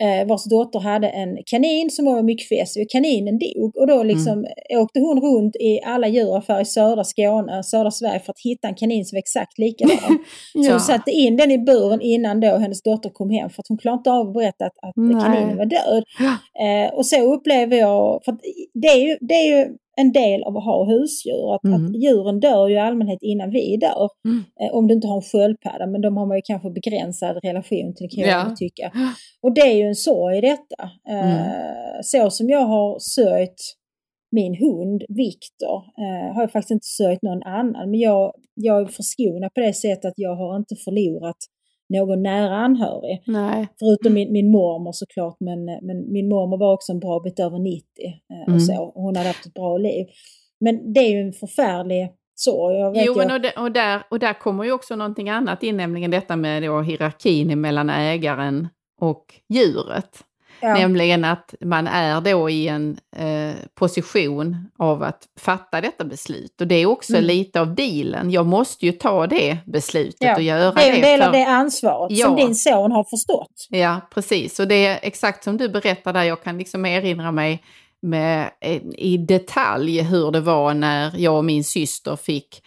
eh, vars dotter hade en kanin som var mycket fäsig och kaninen dog. Och då liksom Mm. åkte hon runt i alla djuraffärer i södra Skåne, södra Sverige för att hitta en kanin som var exakt likadan. [laughs] Så Ja. hon satte in den i buren innan då hennes dotter kom hem för att hon klarade inte av att berätta att, att kaninen var död. Eh, och så upplever jag, för det är ju, det är ju en del av att ha husdjur, att, Mm. att djuren dör ju i allmänhet innan vi dör. Mm. Eh, om du inte har en sköldpadda, men de har man ju kanske begränsad relation till kan jag Ja. tycka. Och det är ju en sorg i detta. Eh, Mm. Så som jag har sörjt min hund Viktor eh, har jag faktiskt inte sörjt någon annan. Men jag, jag är förskonad på det sättet att jag har inte förlorat någon nära anhörig. Nej. Förutom min, min mormor såklart, men, men min mormor var också en bra bit över 90 eh, Mm. och så. Hon hade haft ett bra liv. Men det är ju en förfärlig sorg. Jo, men och, där, och, där, och där kommer ju också någonting annat in, nämligen detta med då hierarkin mellan ägaren och djuret. Ja. Nämligen att man är då i en eh, position av att fatta detta beslut. Och det är också Mm. lite av dealen. Jag måste ju ta det beslutet Ja, och göra det är en det. del av det ansvaret som Ja. din son har förstått. Ja, precis. Och det är exakt som du berättar där, jag kan liksom erinra mig med, eh, i detalj hur det var när jag och min syster fick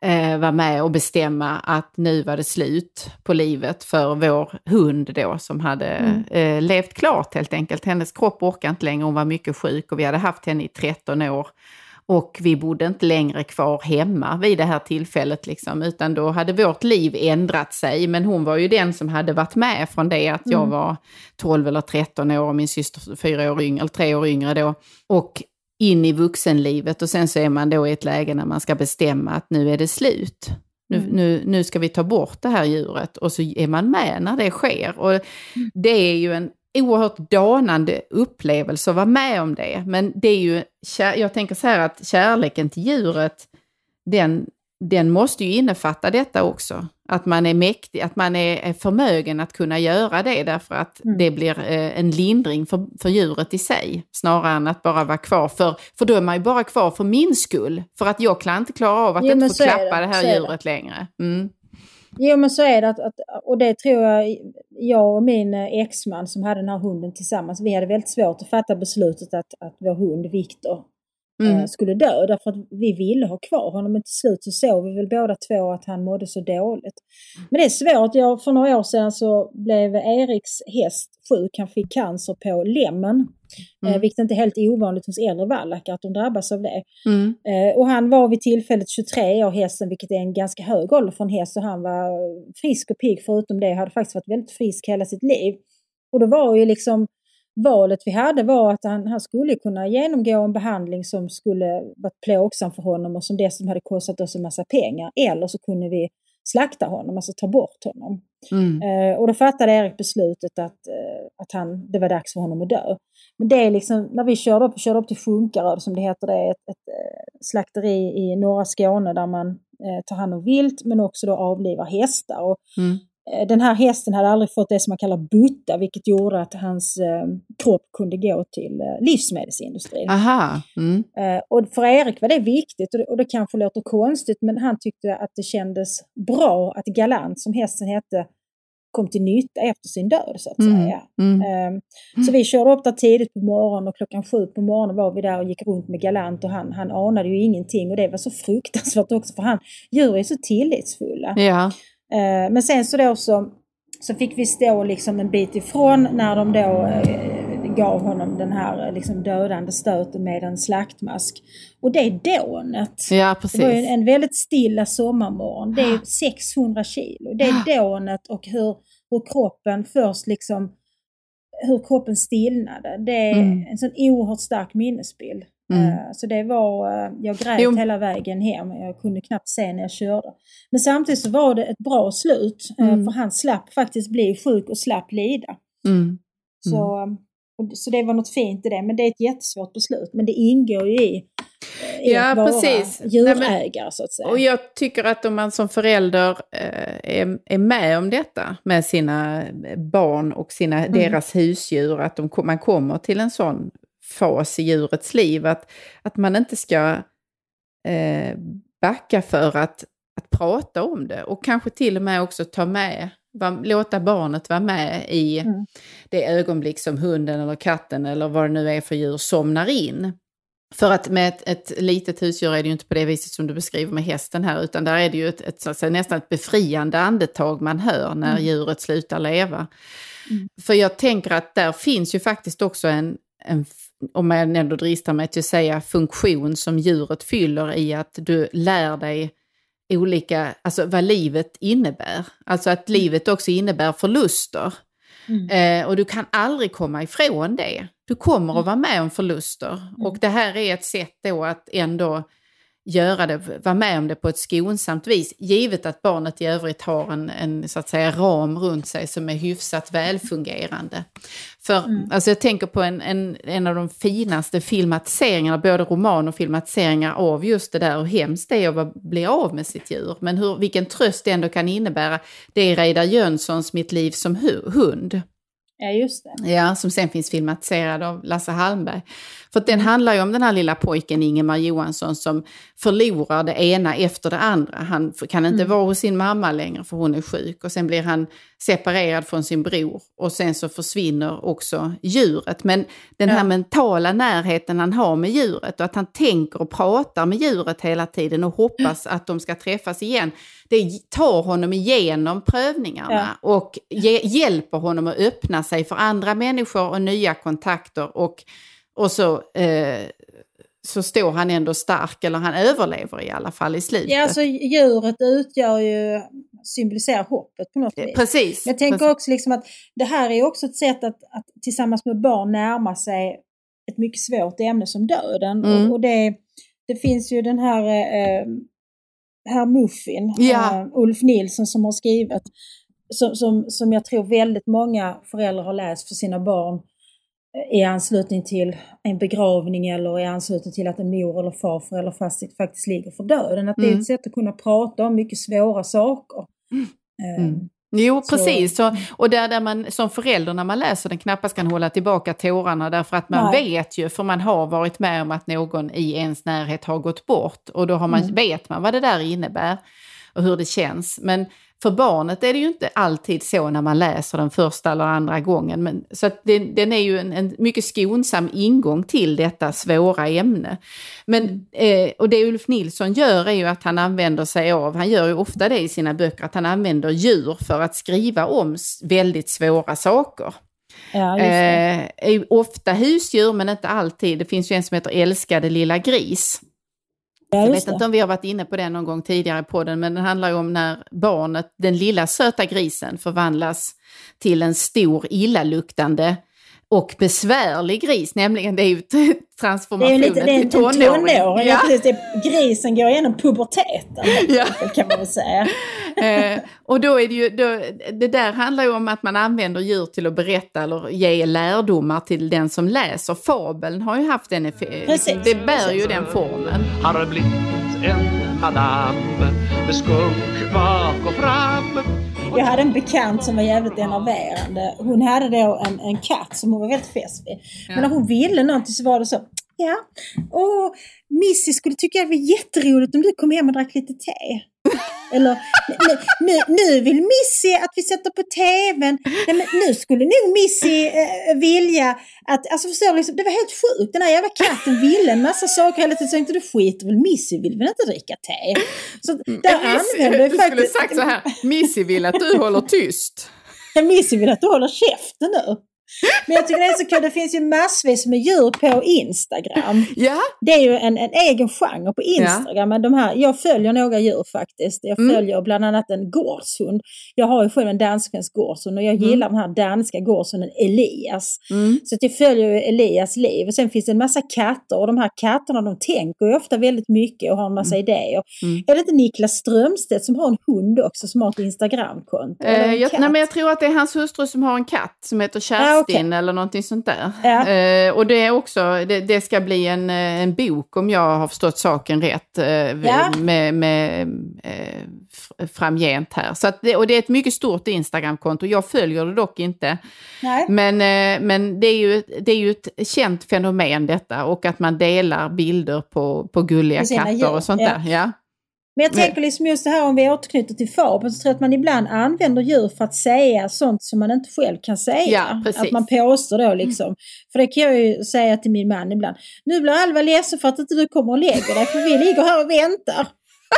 eh, vara med och bestämma att nu var det slut på livet för vår hund då som hade Mm. eh, levt klart helt enkelt. Hennes kropp orkade inte längre, hon var mycket sjuk och vi hade haft henne i 13 år. Och vi bodde inte längre kvar hemma vid det här tillfället, liksom, utan då hade vårt liv ändrat sig. Men hon var ju den som hade varit med från det att jag Mm. var 12 eller 13 år och min syster fyra år yngre, eller tre år yngre då. Och in i vuxenlivet och sen så är man då i ett läge när man ska bestämma att nu är det slut. Nu, Mm. nu, nu ska vi ta bort det här djuret och så är man med när det sker. Och det är ju en oerhört danande upplevelse att vara med om det. Men det är ju, jag tänker så här att kärleken till djuret, den, den måste ju innefatta detta också. Att man är mäktig, att man är, förmögen att kunna göra det därför att Mm. det blir eh, en lindring för, för djuret i sig. Snarare än att bara vara kvar för, för då är man ju bara kvar för min skull. För att jag kan inte klara av att Jo, inte få klappa det, det, här så är det. djuret längre. Mm. Jo men så är det, att, att, och det tror jag, jag och min eh, exman som hade den här hunden tillsammans, vi hade väldigt svårt att fatta beslutet att, att vår hund Viktor Mm. skulle dö. Därför att vi ville ha kvar honom men till slut så såg vi väl båda två att han mådde så dåligt. Men det är svårt. Jag, för några år sedan så blev Eriks häst sjuk. Han fick cancer på lämmen. Eh, Mm. vilket inte är helt ovanligt hos äldre vallackar att de drabbas av det. Mm. Eh, och han var vid tillfället 23 år hästen, vilket är en ganska hög ålder för en häst. Så han var frisk och pigg förutom det. Hade faktiskt varit väldigt frisk hela sitt liv. Och då var ju liksom valet vi hade var att han, han skulle kunna genomgå en behandling som skulle varit plågsam för honom och som dessutom hade kostat oss en massa pengar. Eller så kunde vi slakta honom, alltså ta bort honom. Mm. Eh, och då fattade Erik beslutet att, eh, att han, det var dags för honom att dö. Men det är liksom, när vi körde upp, körde upp till Funkaröd som det heter, det är ett, ett eh, slakteri i norra Skåne där man eh, tar hand om vilt men också då avlivar hästar. Och, Mm. Eh, den här hästen hade aldrig fått det som man kallar butta vilket gjorde att hans eh, kropp kunde gå till eh, livsmedelsindustrin. Aha. Mm. Och för Erik var det viktigt och det, kanske låter konstigt men han tyckte att det kändes bra att Galant, som hästen hette, kom till nytta efter sin död så att Mm. säga. Mm. Eh, Så vi körde upp där tidigt på morgonen och klockan sju på morgonen var vi där och gick runt med Galant och han, han anade ju ingenting och det var så fruktansvärt också för han, djur är så tillitsfulla. Ja. Eh, men sen så då så, så fick vi stå liksom en bit ifrån när de då eh, gav honom den här eh, liksom dödande stöten med en slaktmask. Och det är dånet. ja, Det var ju precis. en väldigt stilla sommarmorgon. Det är 600 kilo. Det är dånet och hur, hur kroppen först liksom hur kroppen stillnade. Det är Mm. en sån oerhört stark minnesbild. Mm. Eh, Så det var, eh, jag grät Jo. hela vägen hem. Jag kunde knappt se när jag körde. Men samtidigt så var det ett bra slut. eh, Mm. För han slapp faktiskt bli sjuk och slapp lida. Mm. Så, och- så det var något fint i det. Men det är ett jättesvårt beslut. Men det ingår ju i, Ja, att vara precis. Nej, djurägare så att säga. Och jag tycker att om man som förälder eh, är, är med om detta med sina barn och sina, Mm. deras husdjur, att de, man kommer till en sån fas i djurets liv, att, att man inte ska eh, backa för att, att prata om det och kanske till och med också ta med va, låta barnet vara med i Mm. det ögonblick som hunden eller katten eller vad det nu är för djur somnar in. För att med ett, ett litet husdjur är det ju inte på det viset som du beskriver med hästen här, utan där är det ju ett, ett, så att säga, nästan ett befriande andetag man hör när Mm. djuret slutar leva. Mm. För jag tänker att där finns ju faktiskt också en, en om jag ändå dristar mig till att säga funktion som djuret fyller i att du lär dig olika, alltså vad livet innebär. Alltså att livet också innebär förluster. Mm. Eh, och du kan aldrig komma ifrån det. Du kommer att vara med om förluster. Och det här är ett sätt då att ändå göra det, vara med om det på ett skonsamt vis. Givet att barnet i övrigt har en, en så att säga, ram runt sig som är hyfsat välfungerande. För alltså jag tänker på en, en, en av de finaste filmatiseringarna, både roman och filmatiseringar av just det där hur hemskt det är att bli av med sitt djur. Men hur, vilken tröst det ändå kan innebära. Det är Reidar Jönssons Mitt liv som hu- hund. Ja, just det. Ja, som sen finns filmatiserad av Lasse Hallberg. För den handlar ju om den här lilla pojken Ingemar Johansson som förlorar det ena efter det andra. Han kan inte vara hos sin mamma längre för hon är sjuk och sen blir han separerad från sin bror och sen så försvinner också djuret. Men den här Ja. mentala närheten han har med djuret och att han tänker och pratar med djuret hela tiden och hoppas att de ska träffas igen. Det tar honom igenom prövningarna och ge, hjälper honom att öppna sig för andra människor och nya kontakter. Och, och så, eh, så står han ändå stark, eller han överlever i alla fall i slutet. Ja, alltså djuret utgör ju, symboliserar hoppet på något vis. Precis. Men jag tänker precis. också liksom att det här är också ett sätt att, att tillsammans med barn närma sig ett mycket svårt ämne som döden. Mm. Och, och det, det finns ju den här eh, herr Muffin, Ja. eh, Ulf Nilsson som har skrivit, som, som, som jag tror väldigt många föräldrar har läst för sina barn i anslutning till en begravning eller i anslutning till att en mor eller farfar eller fast faktiskt ligger för döden. Att det är Mm. ett sätt att kunna prata om mycket svåra saker. Eh, Mm. Jo, precis. Så, och där, där man som förälder när man läser den knappast kan hålla tillbaka tårarna därför att man Nej. vet ju, för man har varit med om att någon i ens närhet har gått bort och då har man, Mm. vet man vad det där innebär och hur det känns. Men för barnet är det ju inte alltid så när man läser den första eller andra gången. Men, så att den, den är ju en, en mycket skonsam ingång till detta svåra ämne. Men, eh, och det Ulf Nilsson gör är ju att han använder sig av, han gör ju ofta det i sina böcker, att han använder djur för att skriva om väldigt svåra saker. Ja. Eh, är ofta husdjur men inte alltid. Det finns ju en som heter Älskade lilla gris. Ja, Jag vet inte det. om vi har varit inne på den någon gång tidigare på den, men den handlar ju om när barnet, den lilla söta grisen, förvandlas till en stor illaluktande och besvärlig gris, nämligen det är ju Det är transformationen lite, det är till tonåring. tonåring. Ja. Precis, det, grisen går igenom puberteten [laughs] Ja. kan man väl säga. Eh, och då är det ju, då, det där handlar ju om att man använder djur till att berätta eller ge lärdomar till den som läser. Fabeln har ju haft den effekten, Precis. det bär ju den formen. Har blivit en madam med skunk bak och fram Jag hade en bekant som var jävligt enerverande. Hon hade då en, en katt som hon var väldigt fäst vid. Men när hon ville någonting så var det så. Ja, och Missy skulle tycka det var jätteroligt om du kom hem och drack lite te. Eller nu, nu, nu vill Missy att vi sätter på TVn. Nej, men nu skulle nog Missy eh, vilja att, alltså förstår du, liksom, det var helt sjukt. Den här jävla katten ville en massa saker hela tiden. Så jag tänkte, du skiter väl Missy vill väl inte dricka te? Så där använder du [laughs] jag skulle faktiskt... sagt så här, Missy vill att du håller tyst. Missy vill att du håller käften nu. Men jag tycker det är så kul, det finns ju massvis med djur på Instagram. Ja, Det är ju en, en egen genre på Instagram. Men de här, jag följer några djur faktiskt. Jag Mm. följer bland annat en gårdshund. Jag har ju själv en dansk-svensk gårdshund och jag Mm. gillar den här danska gårdshunden Elias. mm. Så att jag följer Elias liv. Och sen finns det en massa katter och de här katterna de tänker ju ofta väldigt mycket och har en massa idéer. Mm. Är det inte Niklas Strömstedt som har en hund också som har ett Instagramkonto? Eh, jag, nej, men jag tror att det är hans hustru som har en katt som heter Ja, Kerstin eller någonting sånt där. Ja. Eh, och det är också, det, det ska bli en, eh, en bok om jag har förstått saken rätt eh, Ja. med, med eh, framgent här. Så det, och det är ett mycket stort Instagramkonto, jag följer det dock inte. Nej. Men, eh, men det, är ju, det är ju ett känt fenomen detta och att man delar bilder på, på gulliga katter djur, och sånt ja. där. Ja. Men jag tänker liksom just det här om vi återknyter till fabeln så tror jag att man ibland använder djur för att säga sånt som man inte själv kan säga. Ja, att man påstår då liksom. För det kan jag ju säga till min man ibland. Nu blir Alva ledsen för att inte du kommer och lägger dig för vi ligger här och väntar.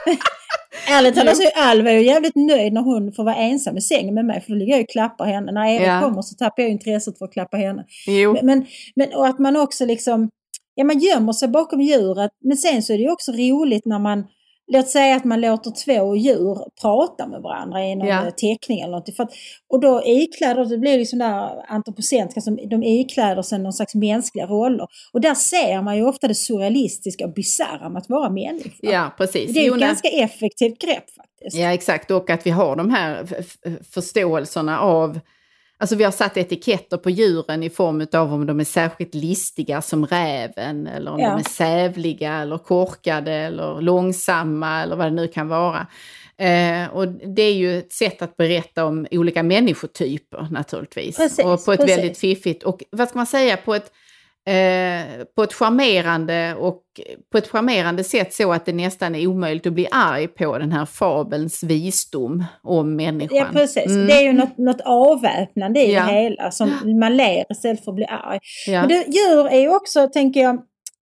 [laughs] Ärligt talat så är Alva ju jävligt nöjd när hon får vara ensam i sängen med mig för då ligger jag och klappar henne. När Erik Ja. kommer så tappar jag intresset för att klappa henne. Jo. Men, men, men och att man också liksom, ja man gömmer sig bakom djuret. Men sen så är det ju också roligt när man, låt säga att man låter två djur prata med varandra i någon Ja. teckning eller något. För att, och då ikläder, det blir liksom där antropocentriska, som de ikläder sig någon slags mänskliga roller. Och där ser man ju ofta det surrealistiska och bisarra med att vara människa. Ja, precis. Det är ju ett ganska effektivt grepp faktiskt. Ja, exakt. Och att vi har de här förståelserna av... Alltså vi har satt etiketter på djuren i form av om de är särskilt listiga som räven eller om Ja. de är sävliga eller korkade eller långsamma eller vad det nu kan vara. Eh, och det är ju ett sätt att berätta om olika människotyper naturligtvis. Precis, och på ett precis. väldigt fiffigt och vad ska man säga på ett Eh, på ett charmerande och på ett charmerande sätt så att det nästan är omöjligt att bli arg på den här fabelns visdom om människan. Ja precis, Mm. det är ju något, något avväpnande i Ja. det hela som man ler istället för att bli arg. Ja. Men det, djur är ju också, tänker jag,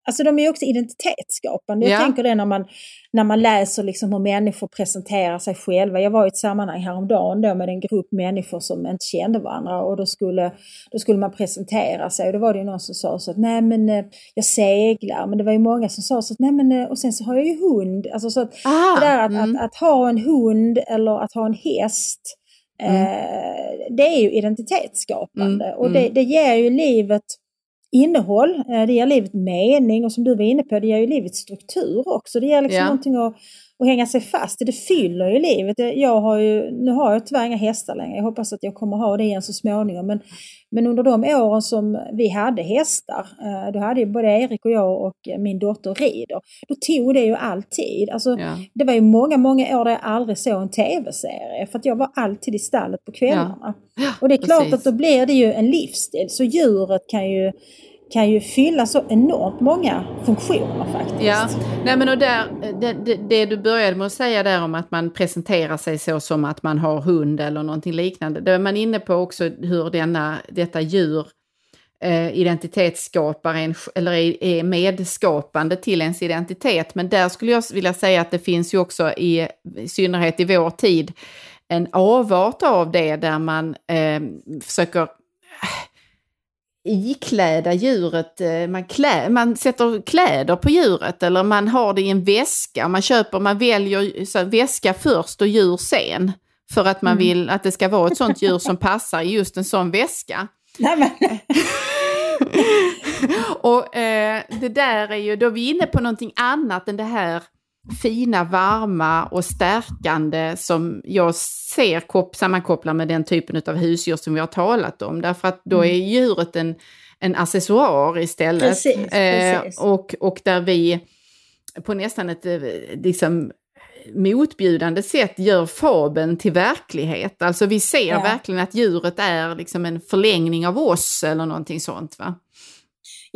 alltså de är ju också identitetsskapande. Jag Ja. tänker det när man, när man läser liksom hur människor presenterar sig själva. Jag var i ett sammanhang häromdagen då med en grupp människor som inte kände varandra och då skulle, då skulle man presentera sig och då var det ju någon som sa så att nej men eh, jag seglar, men det var ju många som sa så att nej men eh, och sen så har jag ju hund. Alltså så att Ah, det där att, mm. att, att ha en hund eller att ha en häst Eh, det är ju identitetsskapande Mm, och det, det ger ju livet innehåll, eh, det ger livet mening och som du var inne på, det ger ju livet struktur också. Det ger liksom Ja. någonting att, att hänga sig fast i. Det fyller ju livet. Jag har ju, nu har jag tyvärr inga hästar längre, jag hoppas att jag kommer ha det igen så småningom. Men, men under de åren som vi hade hästar, eh, då hade ju både Erik och jag och min dotter rider. Då tog det ju alltid. Alltså, Ja. det var ju många, många år där jag aldrig såg en tv-serie. För att jag var alltid i stallet på kvällarna. Och det är klart precis. att då blir det ju en livsstil. Så djuret kan ju, kan ju fylla så enormt många funktioner faktiskt. Ja, nej men och där, det, det, det du började med att säga där om att man presenterar sig så som att man har hund eller någonting liknande. Då är man inne på också hur denna, detta djur eh, identitetsskapar en, eller är, är medskapande till ens identitet. Men där skulle jag vilja säga att det finns ju också i, i synnerhet i vår tid en avart av det där man eh, försöker ikläda djuret, eh, man, klä, man sätter kläder på djuret eller man har det i en väska. Man köper, man väljer så, väska först och djur sen. För att man Mm. vill att det ska vara ett sånt djur som passar i just en sån väska. Nej, [laughs] Och eh, det där är ju, då är vi inne på någonting annat än det här fina, varma och stärkande som jag ser kop- sammankopplar med den typen av husdjur som vi har talat om. Därför att då är djuret en, en accessoar istället. Precis, Eh, precis. och, och där vi på nästan ett eh, liksom, motbjudande sätt gör fabeln till verklighet. Alltså vi ser Ja. verkligen att djuret är liksom en förlängning av oss eller någonting sånt. Va?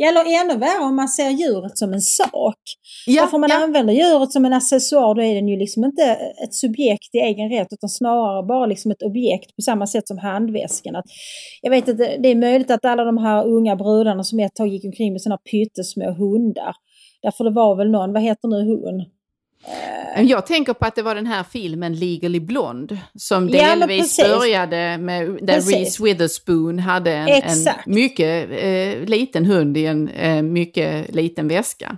Eller ännu värre om man ser djuret som en sak. Ja, Därför man ja. använder djuret som en accessoar då är den ju liksom inte ett subjekt i egen rätt utan snarare bara liksom ett objekt på samma sätt som handväskan. Att, jag vet att det, det är möjligt att alla de här unga brudarna som ett tag gick omkring med sådana pyttesmå hundar. Därför det var väl någon, vad heter nu hon? Jag tänker på att det var den här filmen Legally Blonde som Ja, delvis började med där Precis. Reese Witherspoon hade en, en mycket eh, liten hund i en eh, mycket liten väska.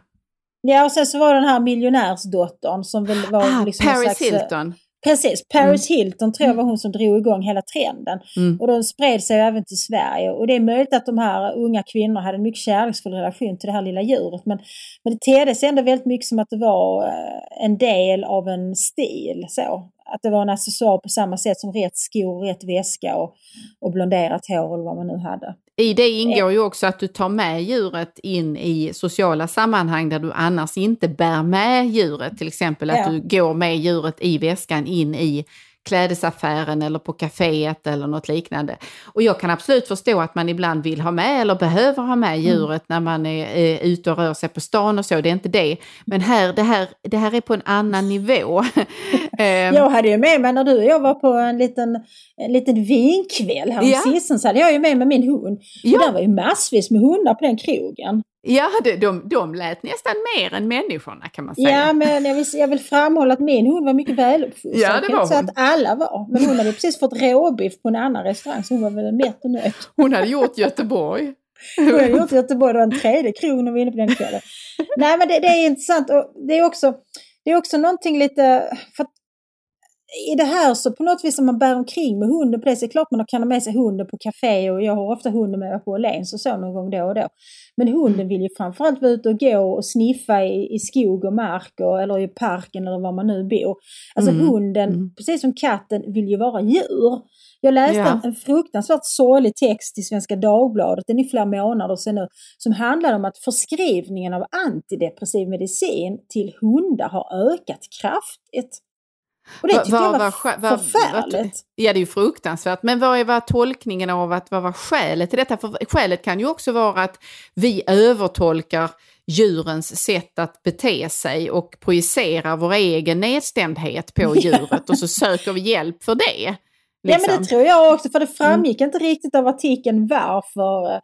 Ja, och sen så var den här miljonärsdottern som väl var Ah, liksom Paris slags, eh, Hilton. Precis, Paris Hilton tror jag var hon som drog igång hela trenden. Mm. Och den spred sig även till Sverige. Och det är möjligt att de här unga kvinnorna hade en mycket kärleksfull relation till det här lilla djuret. Men, men det tedde sig ändå väldigt mycket som att det var eh, en del av en stil. Så. Att det var en accessoar på samma sätt som rätt skor, rätt väska och, och blonderat hår eller vad man nu hade. I det ingår ju också att du tar med djuret in i sociala sammanhang där du annars inte bär med djuret. Till exempel att Ja. du går med djuret i väskan in i klädesaffären eller på kaféet eller något liknande. Och jag kan absolut förstå att man ibland vill ha med eller behöver ha med djuret när man är eh, ute och rör sig på stan och så, det är inte det. Men här, det, här, det här är på en annan nivå. [laughs] Ehm, Jag hade ju med mig när du och jag var på en liten, en liten vinkväll här Ja. sistens så hade jag ju med mig min hund. Ja. Och där var ju massvis med hundar på den krogen. Ja, det- de, de lät nästan mer än människorna kan man säga. Ja, men jag vill, jag vill framhålla att min hund var mycket väluppfostrad. Ja, det Jag var inte säga hon. att alla var. Men hon hade precis fått råbiff på en annan restaurang så hon var väl mätt och nöjd. Hon hade gjort Göteborg. Hon hade gjort Göteborg, det var en tredje krog när vi var inne på den kvällen. Nej men det, det är intressant och det är också, det är också någonting lite, för i det här så på något vis om man bär omkring med hunden på det så är det klart man kan ha med sig hunden på café och jag har ofta hunden med mig på Åhléns och så någon gång då och då. Men hunden vill ju framförallt vara ute och gå och sniffa i, i skog och mark och, eller i parken eller var man nu bor. Alltså Mm. hunden, Mm. precis som katten, vill ju vara djur. Jag läste Ja. en, en fruktansvärt sorglig text i Svenska Dagbladet, den är flera månader sedan nu, som handlar om att förskrivningen av antidepressiv medicin till hundar har ökat kraftigt. Och det tycker jag var vad- förfärligt. Ja, det är ju fruktansvärt. Men vad är vad tolkningen av att vad var skälet till detta? För skälet kan ju också vara att vi övertolkar djurens sätt att bete sig och projicerar vår egen nedstämdhet på [laughs] djuret och så söker vi hjälp för det. Ja men liksom. det tror jag också, för det framgick inte riktigt av artikeln varför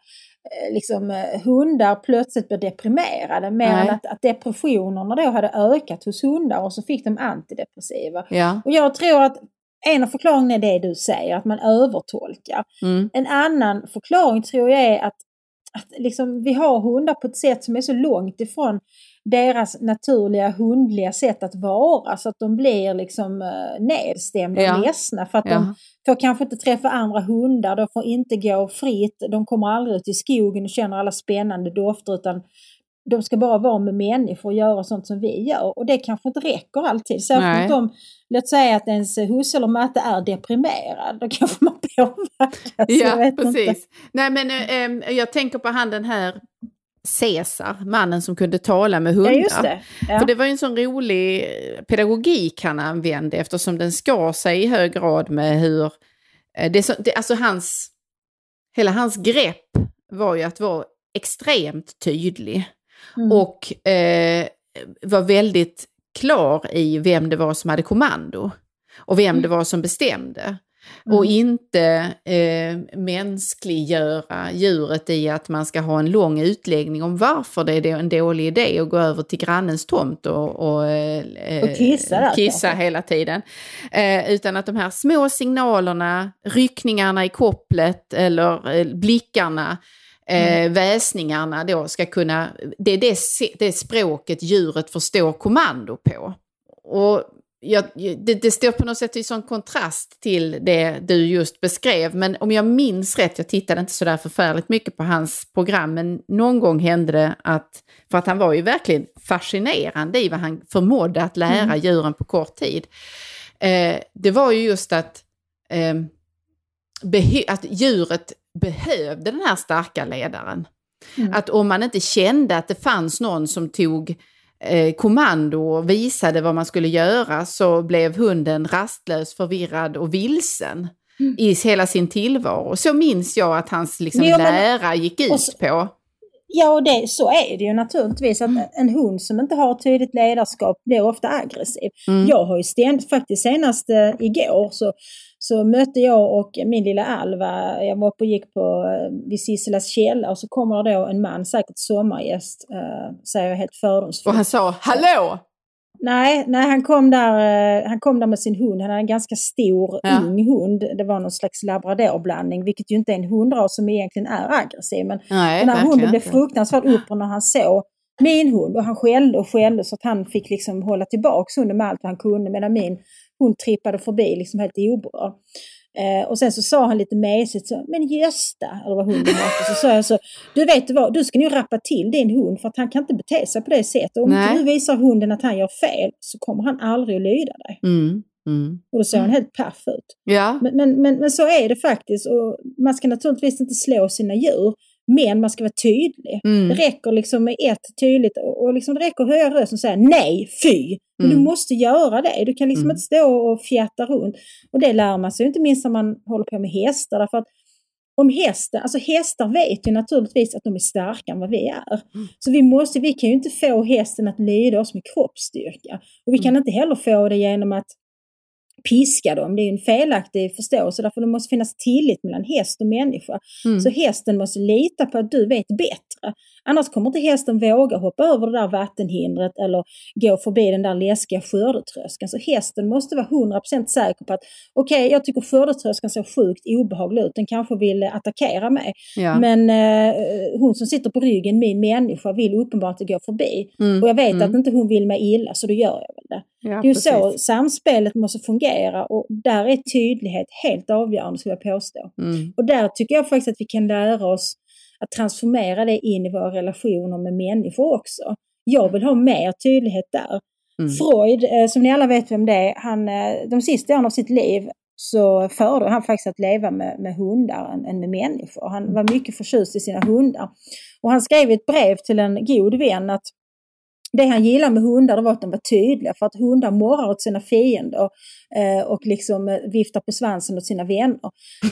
liksom, eh, hundar plötsligt blev deprimerade. Mer Nej. än att, att depressionerna då hade ökat hos hundar och så fick de antidepressiva. Ja. Och jag tror att en av förklaringarna är det du säger, att man övertolkar. Mm. En annan förklaring tror jag är att, att liksom, vi har hundar på ett sätt som är så långt ifrån deras naturliga hundliga sätt att vara så att de blir liksom eh, nedstämda Ja. och ledsna för att Ja. de får kanske inte träffa andra hundar, de får inte gå fritt, de kommer aldrig ut i skogen och känner alla spännande dofter utan de ska bara vara med människor och göra sånt som vi gör och det kanske inte räcker alltid. Särskilt om, låt säga att ens husse eller matte är deprimerad, då kanske man [laughs] påverkas. Ja, vet inte. precis. Nej, men eh, jag tänker på han den här Caesar, mannen som kunde tala med hundar. Ja, det. Ja. För det var en sån rolig pedagogik han använde eftersom den skar sig i hög grad med hur... eh, Det, är så, det, alltså hans... Hela hans grepp var ju att vara extremt tydlig Mm. och eh, var väldigt klar i vem det var som hade kommando och vem det var som bestämde. Och inte eh, mänskliggöra djuret i att man ska ha en lång utläggning om varför det är en dålig idé att gå över till grannens tomt och, och, eh, Och kissa kissa hela tiden. Eh, utan att de här små signalerna, ryckningarna i kopplet eller eh, blickarna, eh, väsningarna då ska kunna, det är det, det språket djuret förstår kommando på. Och jag, det, det står på något sätt i sån kontrast till det du just beskrev. Men om jag minns rätt, jag tittade inte så där förfärligt mycket på hans program, men någon gång hände det att, för att han var ju verkligen fascinerande i vad han förmådde att lära djuren på kort tid. Eh, det var ju just att, eh, att djuret behövde den här starka ledaren. Att om man inte kände att det fanns någon som tog eh, kommando och visade vad man skulle göra så blev hunden rastlös, förvirrad och vilsen i hela sin tillvaro. Så minns jag att hans liksom, Jo, men- lära gick ut så- på. Ja, och det, så är det ju naturligtvis. Att en hund som inte har tydligt ledarskap blir ofta aggressiv. Mm. Jag har ju ständ, faktiskt senast eh, igår så, så mötte jag och min lilla Alva, jag var uppe och gick på, eh, vid Sisselas källa och så kommer det då en man, säkert sommargäst, eh, säger jag helt fördomsfullt. Och han sa ”Hallå!” Nej, nej han, kom där, eh, han kom där med sin hund. Han hade en ganska stor, Ja. ung hund. Det var någon slags labradorblandning, vilket ju inte är en hundras som egentligen är aggressiv. Men Nej, den här hunden blev fruktansvärt upprörd när han såg min hund och han skällde och skällde så att han fick liksom hålla tillbaka hunden med allt han kunde medan min hund trippade förbi liksom helt oberörd. Eh, och sen så sa han lite mesigt så, men Gösta, eller vad hunden hette, så sa jag så, du vet vad, du ska nu rappa till din hund för att han kan inte bete sig på det sättet. Om Nej. du visar hunden att han gör fel så kommer han aldrig att lyda dig. Mm, mm. Och då såg han helt paff ut. Ja, Men, men, men, men så är det faktiskt och man ska naturligtvis inte slå sina djur. Men man ska vara tydlig. Mm. Det räcker liksom med ett tydligt och, liksom det räcker att höja rösten och säga nej, fy. Men Mm. du måste göra det. Du kan liksom Mm. inte stå och fjätta runt. Och det lär man sig inte minst när man håller på med hästar. Därför att om hästen, alltså hästar vet ju naturligtvis att de är starkare än vad vi är. Mm. Så vi, måste, vi kan ju inte få hästen att lyda oss med kroppsstyrka. Och vi kan Mm. inte heller få det genom att piska dem. Det är en felaktig förståelse därför det måste finnas tillit mellan häst och människa. Mm. Så hästen måste lita på att du vet bättre. Annars kommer inte hästen våga hoppa över det där vattenhindret eller gå förbi den där läskiga skördetröskan. Så hästen måste vara 100% säker på att okej, jag tycker skördetröskan ser sjukt obehaglig ut. Den kanske vill attackera mig. Ja. Men eh, hon som sitter på ryggen, min människa, vill uppenbart inte gå förbi. Mm. Och jag vet Mm. att inte hon vill mig illa, så då gör jag väl det. Ja, det är ju så samspelet måste fungera och där är tydlighet helt avgörande, skulle jag påstå. Mm. Och där tycker jag faktiskt att vi kan lära oss att transformera det in i våra relationer med människor också. Jag vill ha mer tydlighet där. Mm. Freud, eh, som ni alla vet vem det är, han, eh, de sista åren av sitt liv så föredrog han faktiskt att leva med, med hundar än, än med människor. Han var mycket förtjust i sina hundar. Och han skrev ett brev till en god vän att det han gillar med hundar det var att de var tydliga för att hundar morrar åt sina fiender eh, och liksom eh, viftar på svansen åt sina vänner.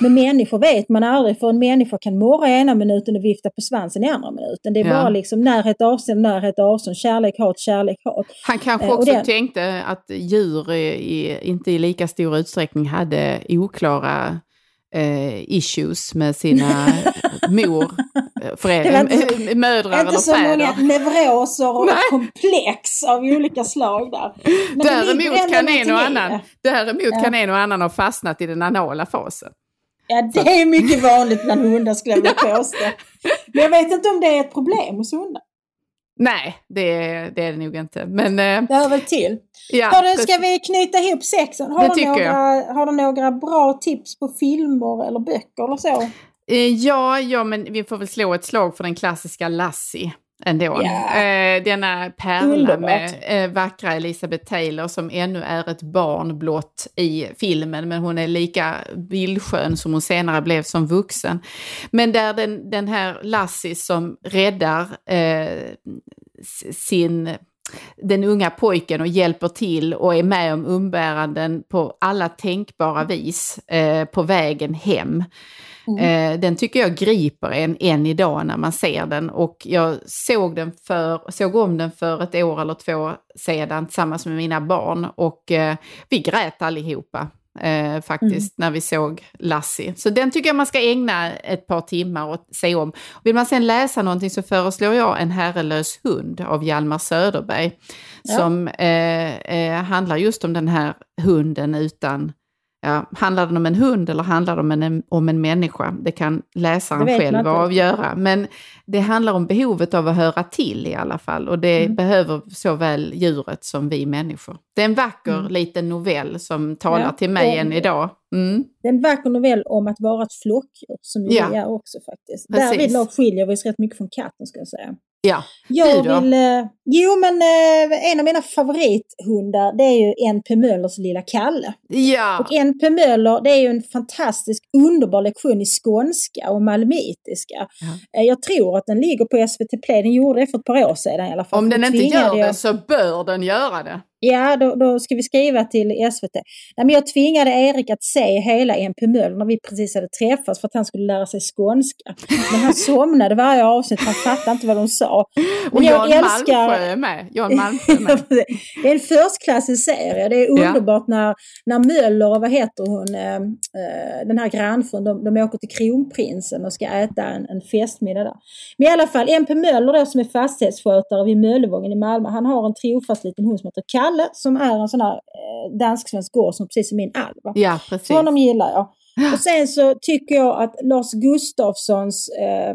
Men [laughs] människor vet man aldrig för en människa kan morra ena minuten och vifta på svansen i andra minuten. Det är Ja. bara liksom närhet, avstånd, närhet, avstånd, kärlek, hat, kärlek, hat. Han kanske Eh, också det- tänkte att djur i, inte i lika stor utsträckning hade oklara eh, issues med sina [laughs] mor, eh, Det föräldrar, var inte- äh, mödrar Inte eller så många fäder. neuroser och Nej. komplex av olika slag där. Men det Däremot kan, en och annan, det. däremot Ja. kan en och annan ha fastnat i den anala fasen. Ja, det är mycket vanligt bland hundar skulle jag vilja [laughs] påstå. Men jag vet inte om det är ett problem hos hundar. Nej, det, är- det är det nog inte. Men eh, Det hör väl till. ja, Hörru, precis. ska vi knyta ihop sexen? Har, Det du några, har du några bra tips på filmer eller böcker eller så? Eh, Ja, ja, men vi får väl slå ett slag för den klassiska Lassie ändå. Eh, denna pärla Underbart. med eh, vackra Elizabeth Taylor som ännu är ett barn blott i filmen, men hon är lika bildskön som hon senare blev som vuxen. Men där den, den här Lassie som räddar eh, sin den unga pojken och hjälper till och är med om umbäranden på alla tänkbara vis eh, på vägen hem. Eh, den tycker jag griper en än idag när man ser den och jag såg, den för, såg om den för ett år eller två sedan tillsammans med mina barn och eh, vi grät allihopa. Eh, faktiskt när vi såg Lassie. Så den tycker jag man ska ägna ett par timmar och se om. Vill man sen läsa någonting så föreslår jag En herrelös hund av Hjalmar Söderberg. Ja. Som eh, eh, handlar just om den här hunden utan Ja, handlar den om en hund eller handlar det om en, om en människa? Det kan läsaren Det själv avgöra. Men det handlar om behovet av att höra till i alla fall. Och det Mm. behöver såväl djuret som vi människor. Det är en vacker Mm. liten novell som talar Ja, till mig än idag. Mm. Det är en vacker novell om att vara ett flockdjur, som ju Ja. vi är också faktiskt. Därvidlag skiljer vi oss rätt mycket från katten, ska jag säga. Ja, Jag Du då? vill... Eh, jo, men eh, en av mina favorithundar, det är ju N.P. Möllers lilla Kalle. ja. Och N.P. Möller, det är ju en fantastisk, underbar lektion i skånska och malmöitiska. Eh, Jag tror att den ligger på SVT Play, den gjorde det för ett par år sedan i alla fall. Om den Då inte gör jag- det så bör den göra det. Ja, då, då ska vi skriva till SVT. Nej, men jag tvingade Erik att se hela MP Möller när vi precis hade träffats för att han skulle lära sig skånska. Men han somnade varje avsnitt, han fattade inte vad de sa. Men Och jag Jan älskar- Malmsjö är med. Jan Malmsjö är med. det är en förstklassig serie. Det är Ja. underbart när, när Möller och vad heter hon, eh, den här grannfrun, de, de åker till Kronprinsen och ska äta en, en festmiddag där. Men i alla fall, MP Möller då, som är fastighetsskötare vid Möllevången i Malmö, han har en trofast liten hund som heter Kalle som är en sån här eh, dansk-svensk gård som precis som min Alva. Ja, precis. Så honom gillar jag. Och sen så tycker jag att Lars Gustafssons eh,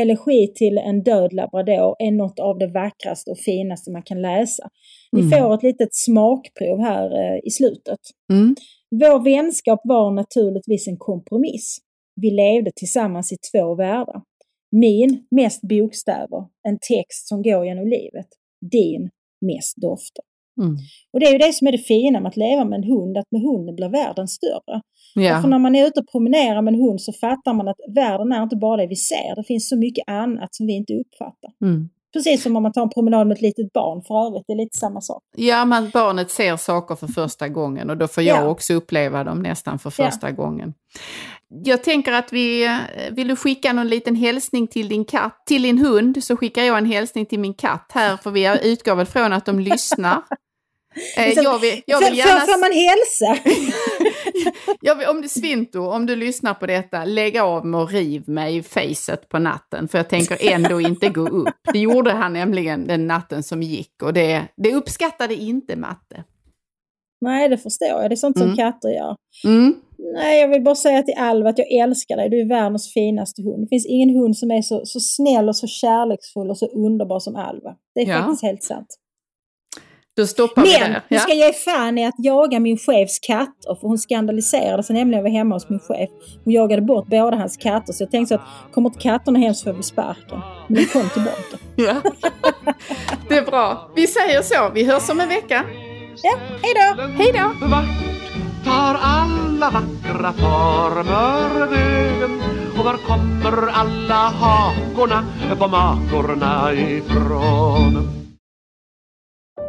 elegi till en död labrador är något av det vackraste och finaste man kan läsa. Ni Mm. får ett litet smakprov här eh, i slutet. Mm. Vår vänskap var naturligtvis en kompromiss. Vi levde tillsammans i två världar. Min mest bokstäver, en text som går genom livet. Din mest dofter. Mm. Och det är ju det som är det fina med att leva med en hund, att med hunden blir världen större. Ja. För när man är ute och promenerar med en hund så fattar man att världen är inte bara det vi ser, det finns så mycket annat som vi inte uppfattar. Mm. Precis som om man tar en promenad med ett litet barn för övrigt, det är lite samma sak. Ja, men barnet ser saker för första gången och då får jag Ja. också uppleva dem nästan för Ja. första gången. Jag tänker att vi, eh, vill du skicka någon liten hälsning till din katt, till din hund, så skickar jag en hälsning till min katt här, för vi utgår väl från att de lyssnar. [laughs] Eh, Liksom, jag vill, jag vill gärna... Får man hälsa? [laughs] Vill, om du Svinto, om du lyssnar på detta, lägg av med och riv mig i facet på natten. För jag tänker ändå inte gå upp. Det gjorde han nämligen den natten som gick och det, det uppskattade inte Matte. Nej, det förstår jag. Det är sånt som Mm. katter gör. Mm. Nej, jag vill bara säga till Alva att jag älskar dig. Du är världens finaste hund. Det finns ingen hund som är så, så snäll och så kärleksfull och så underbar som Alva. Det är Ja. faktiskt helt sant. Då stoppar vi Men där. du ska ge fan i att jaga min chefs katter, för hon skandaliserade sig nämligen jag var hemma hos min chef. Hon jagade bort båda hans katter, så jag tänkte så att kommer inte katterna hem så får vi sparken. Men de kom tillbaka. [laughs] Ja. Det är bra. Vi säger så. Vi hörs om en vecka. Ja, hej då! Hej då! Vart tar alla vackra former vägen? Och var kommer alla hakorna på makorna ifrån?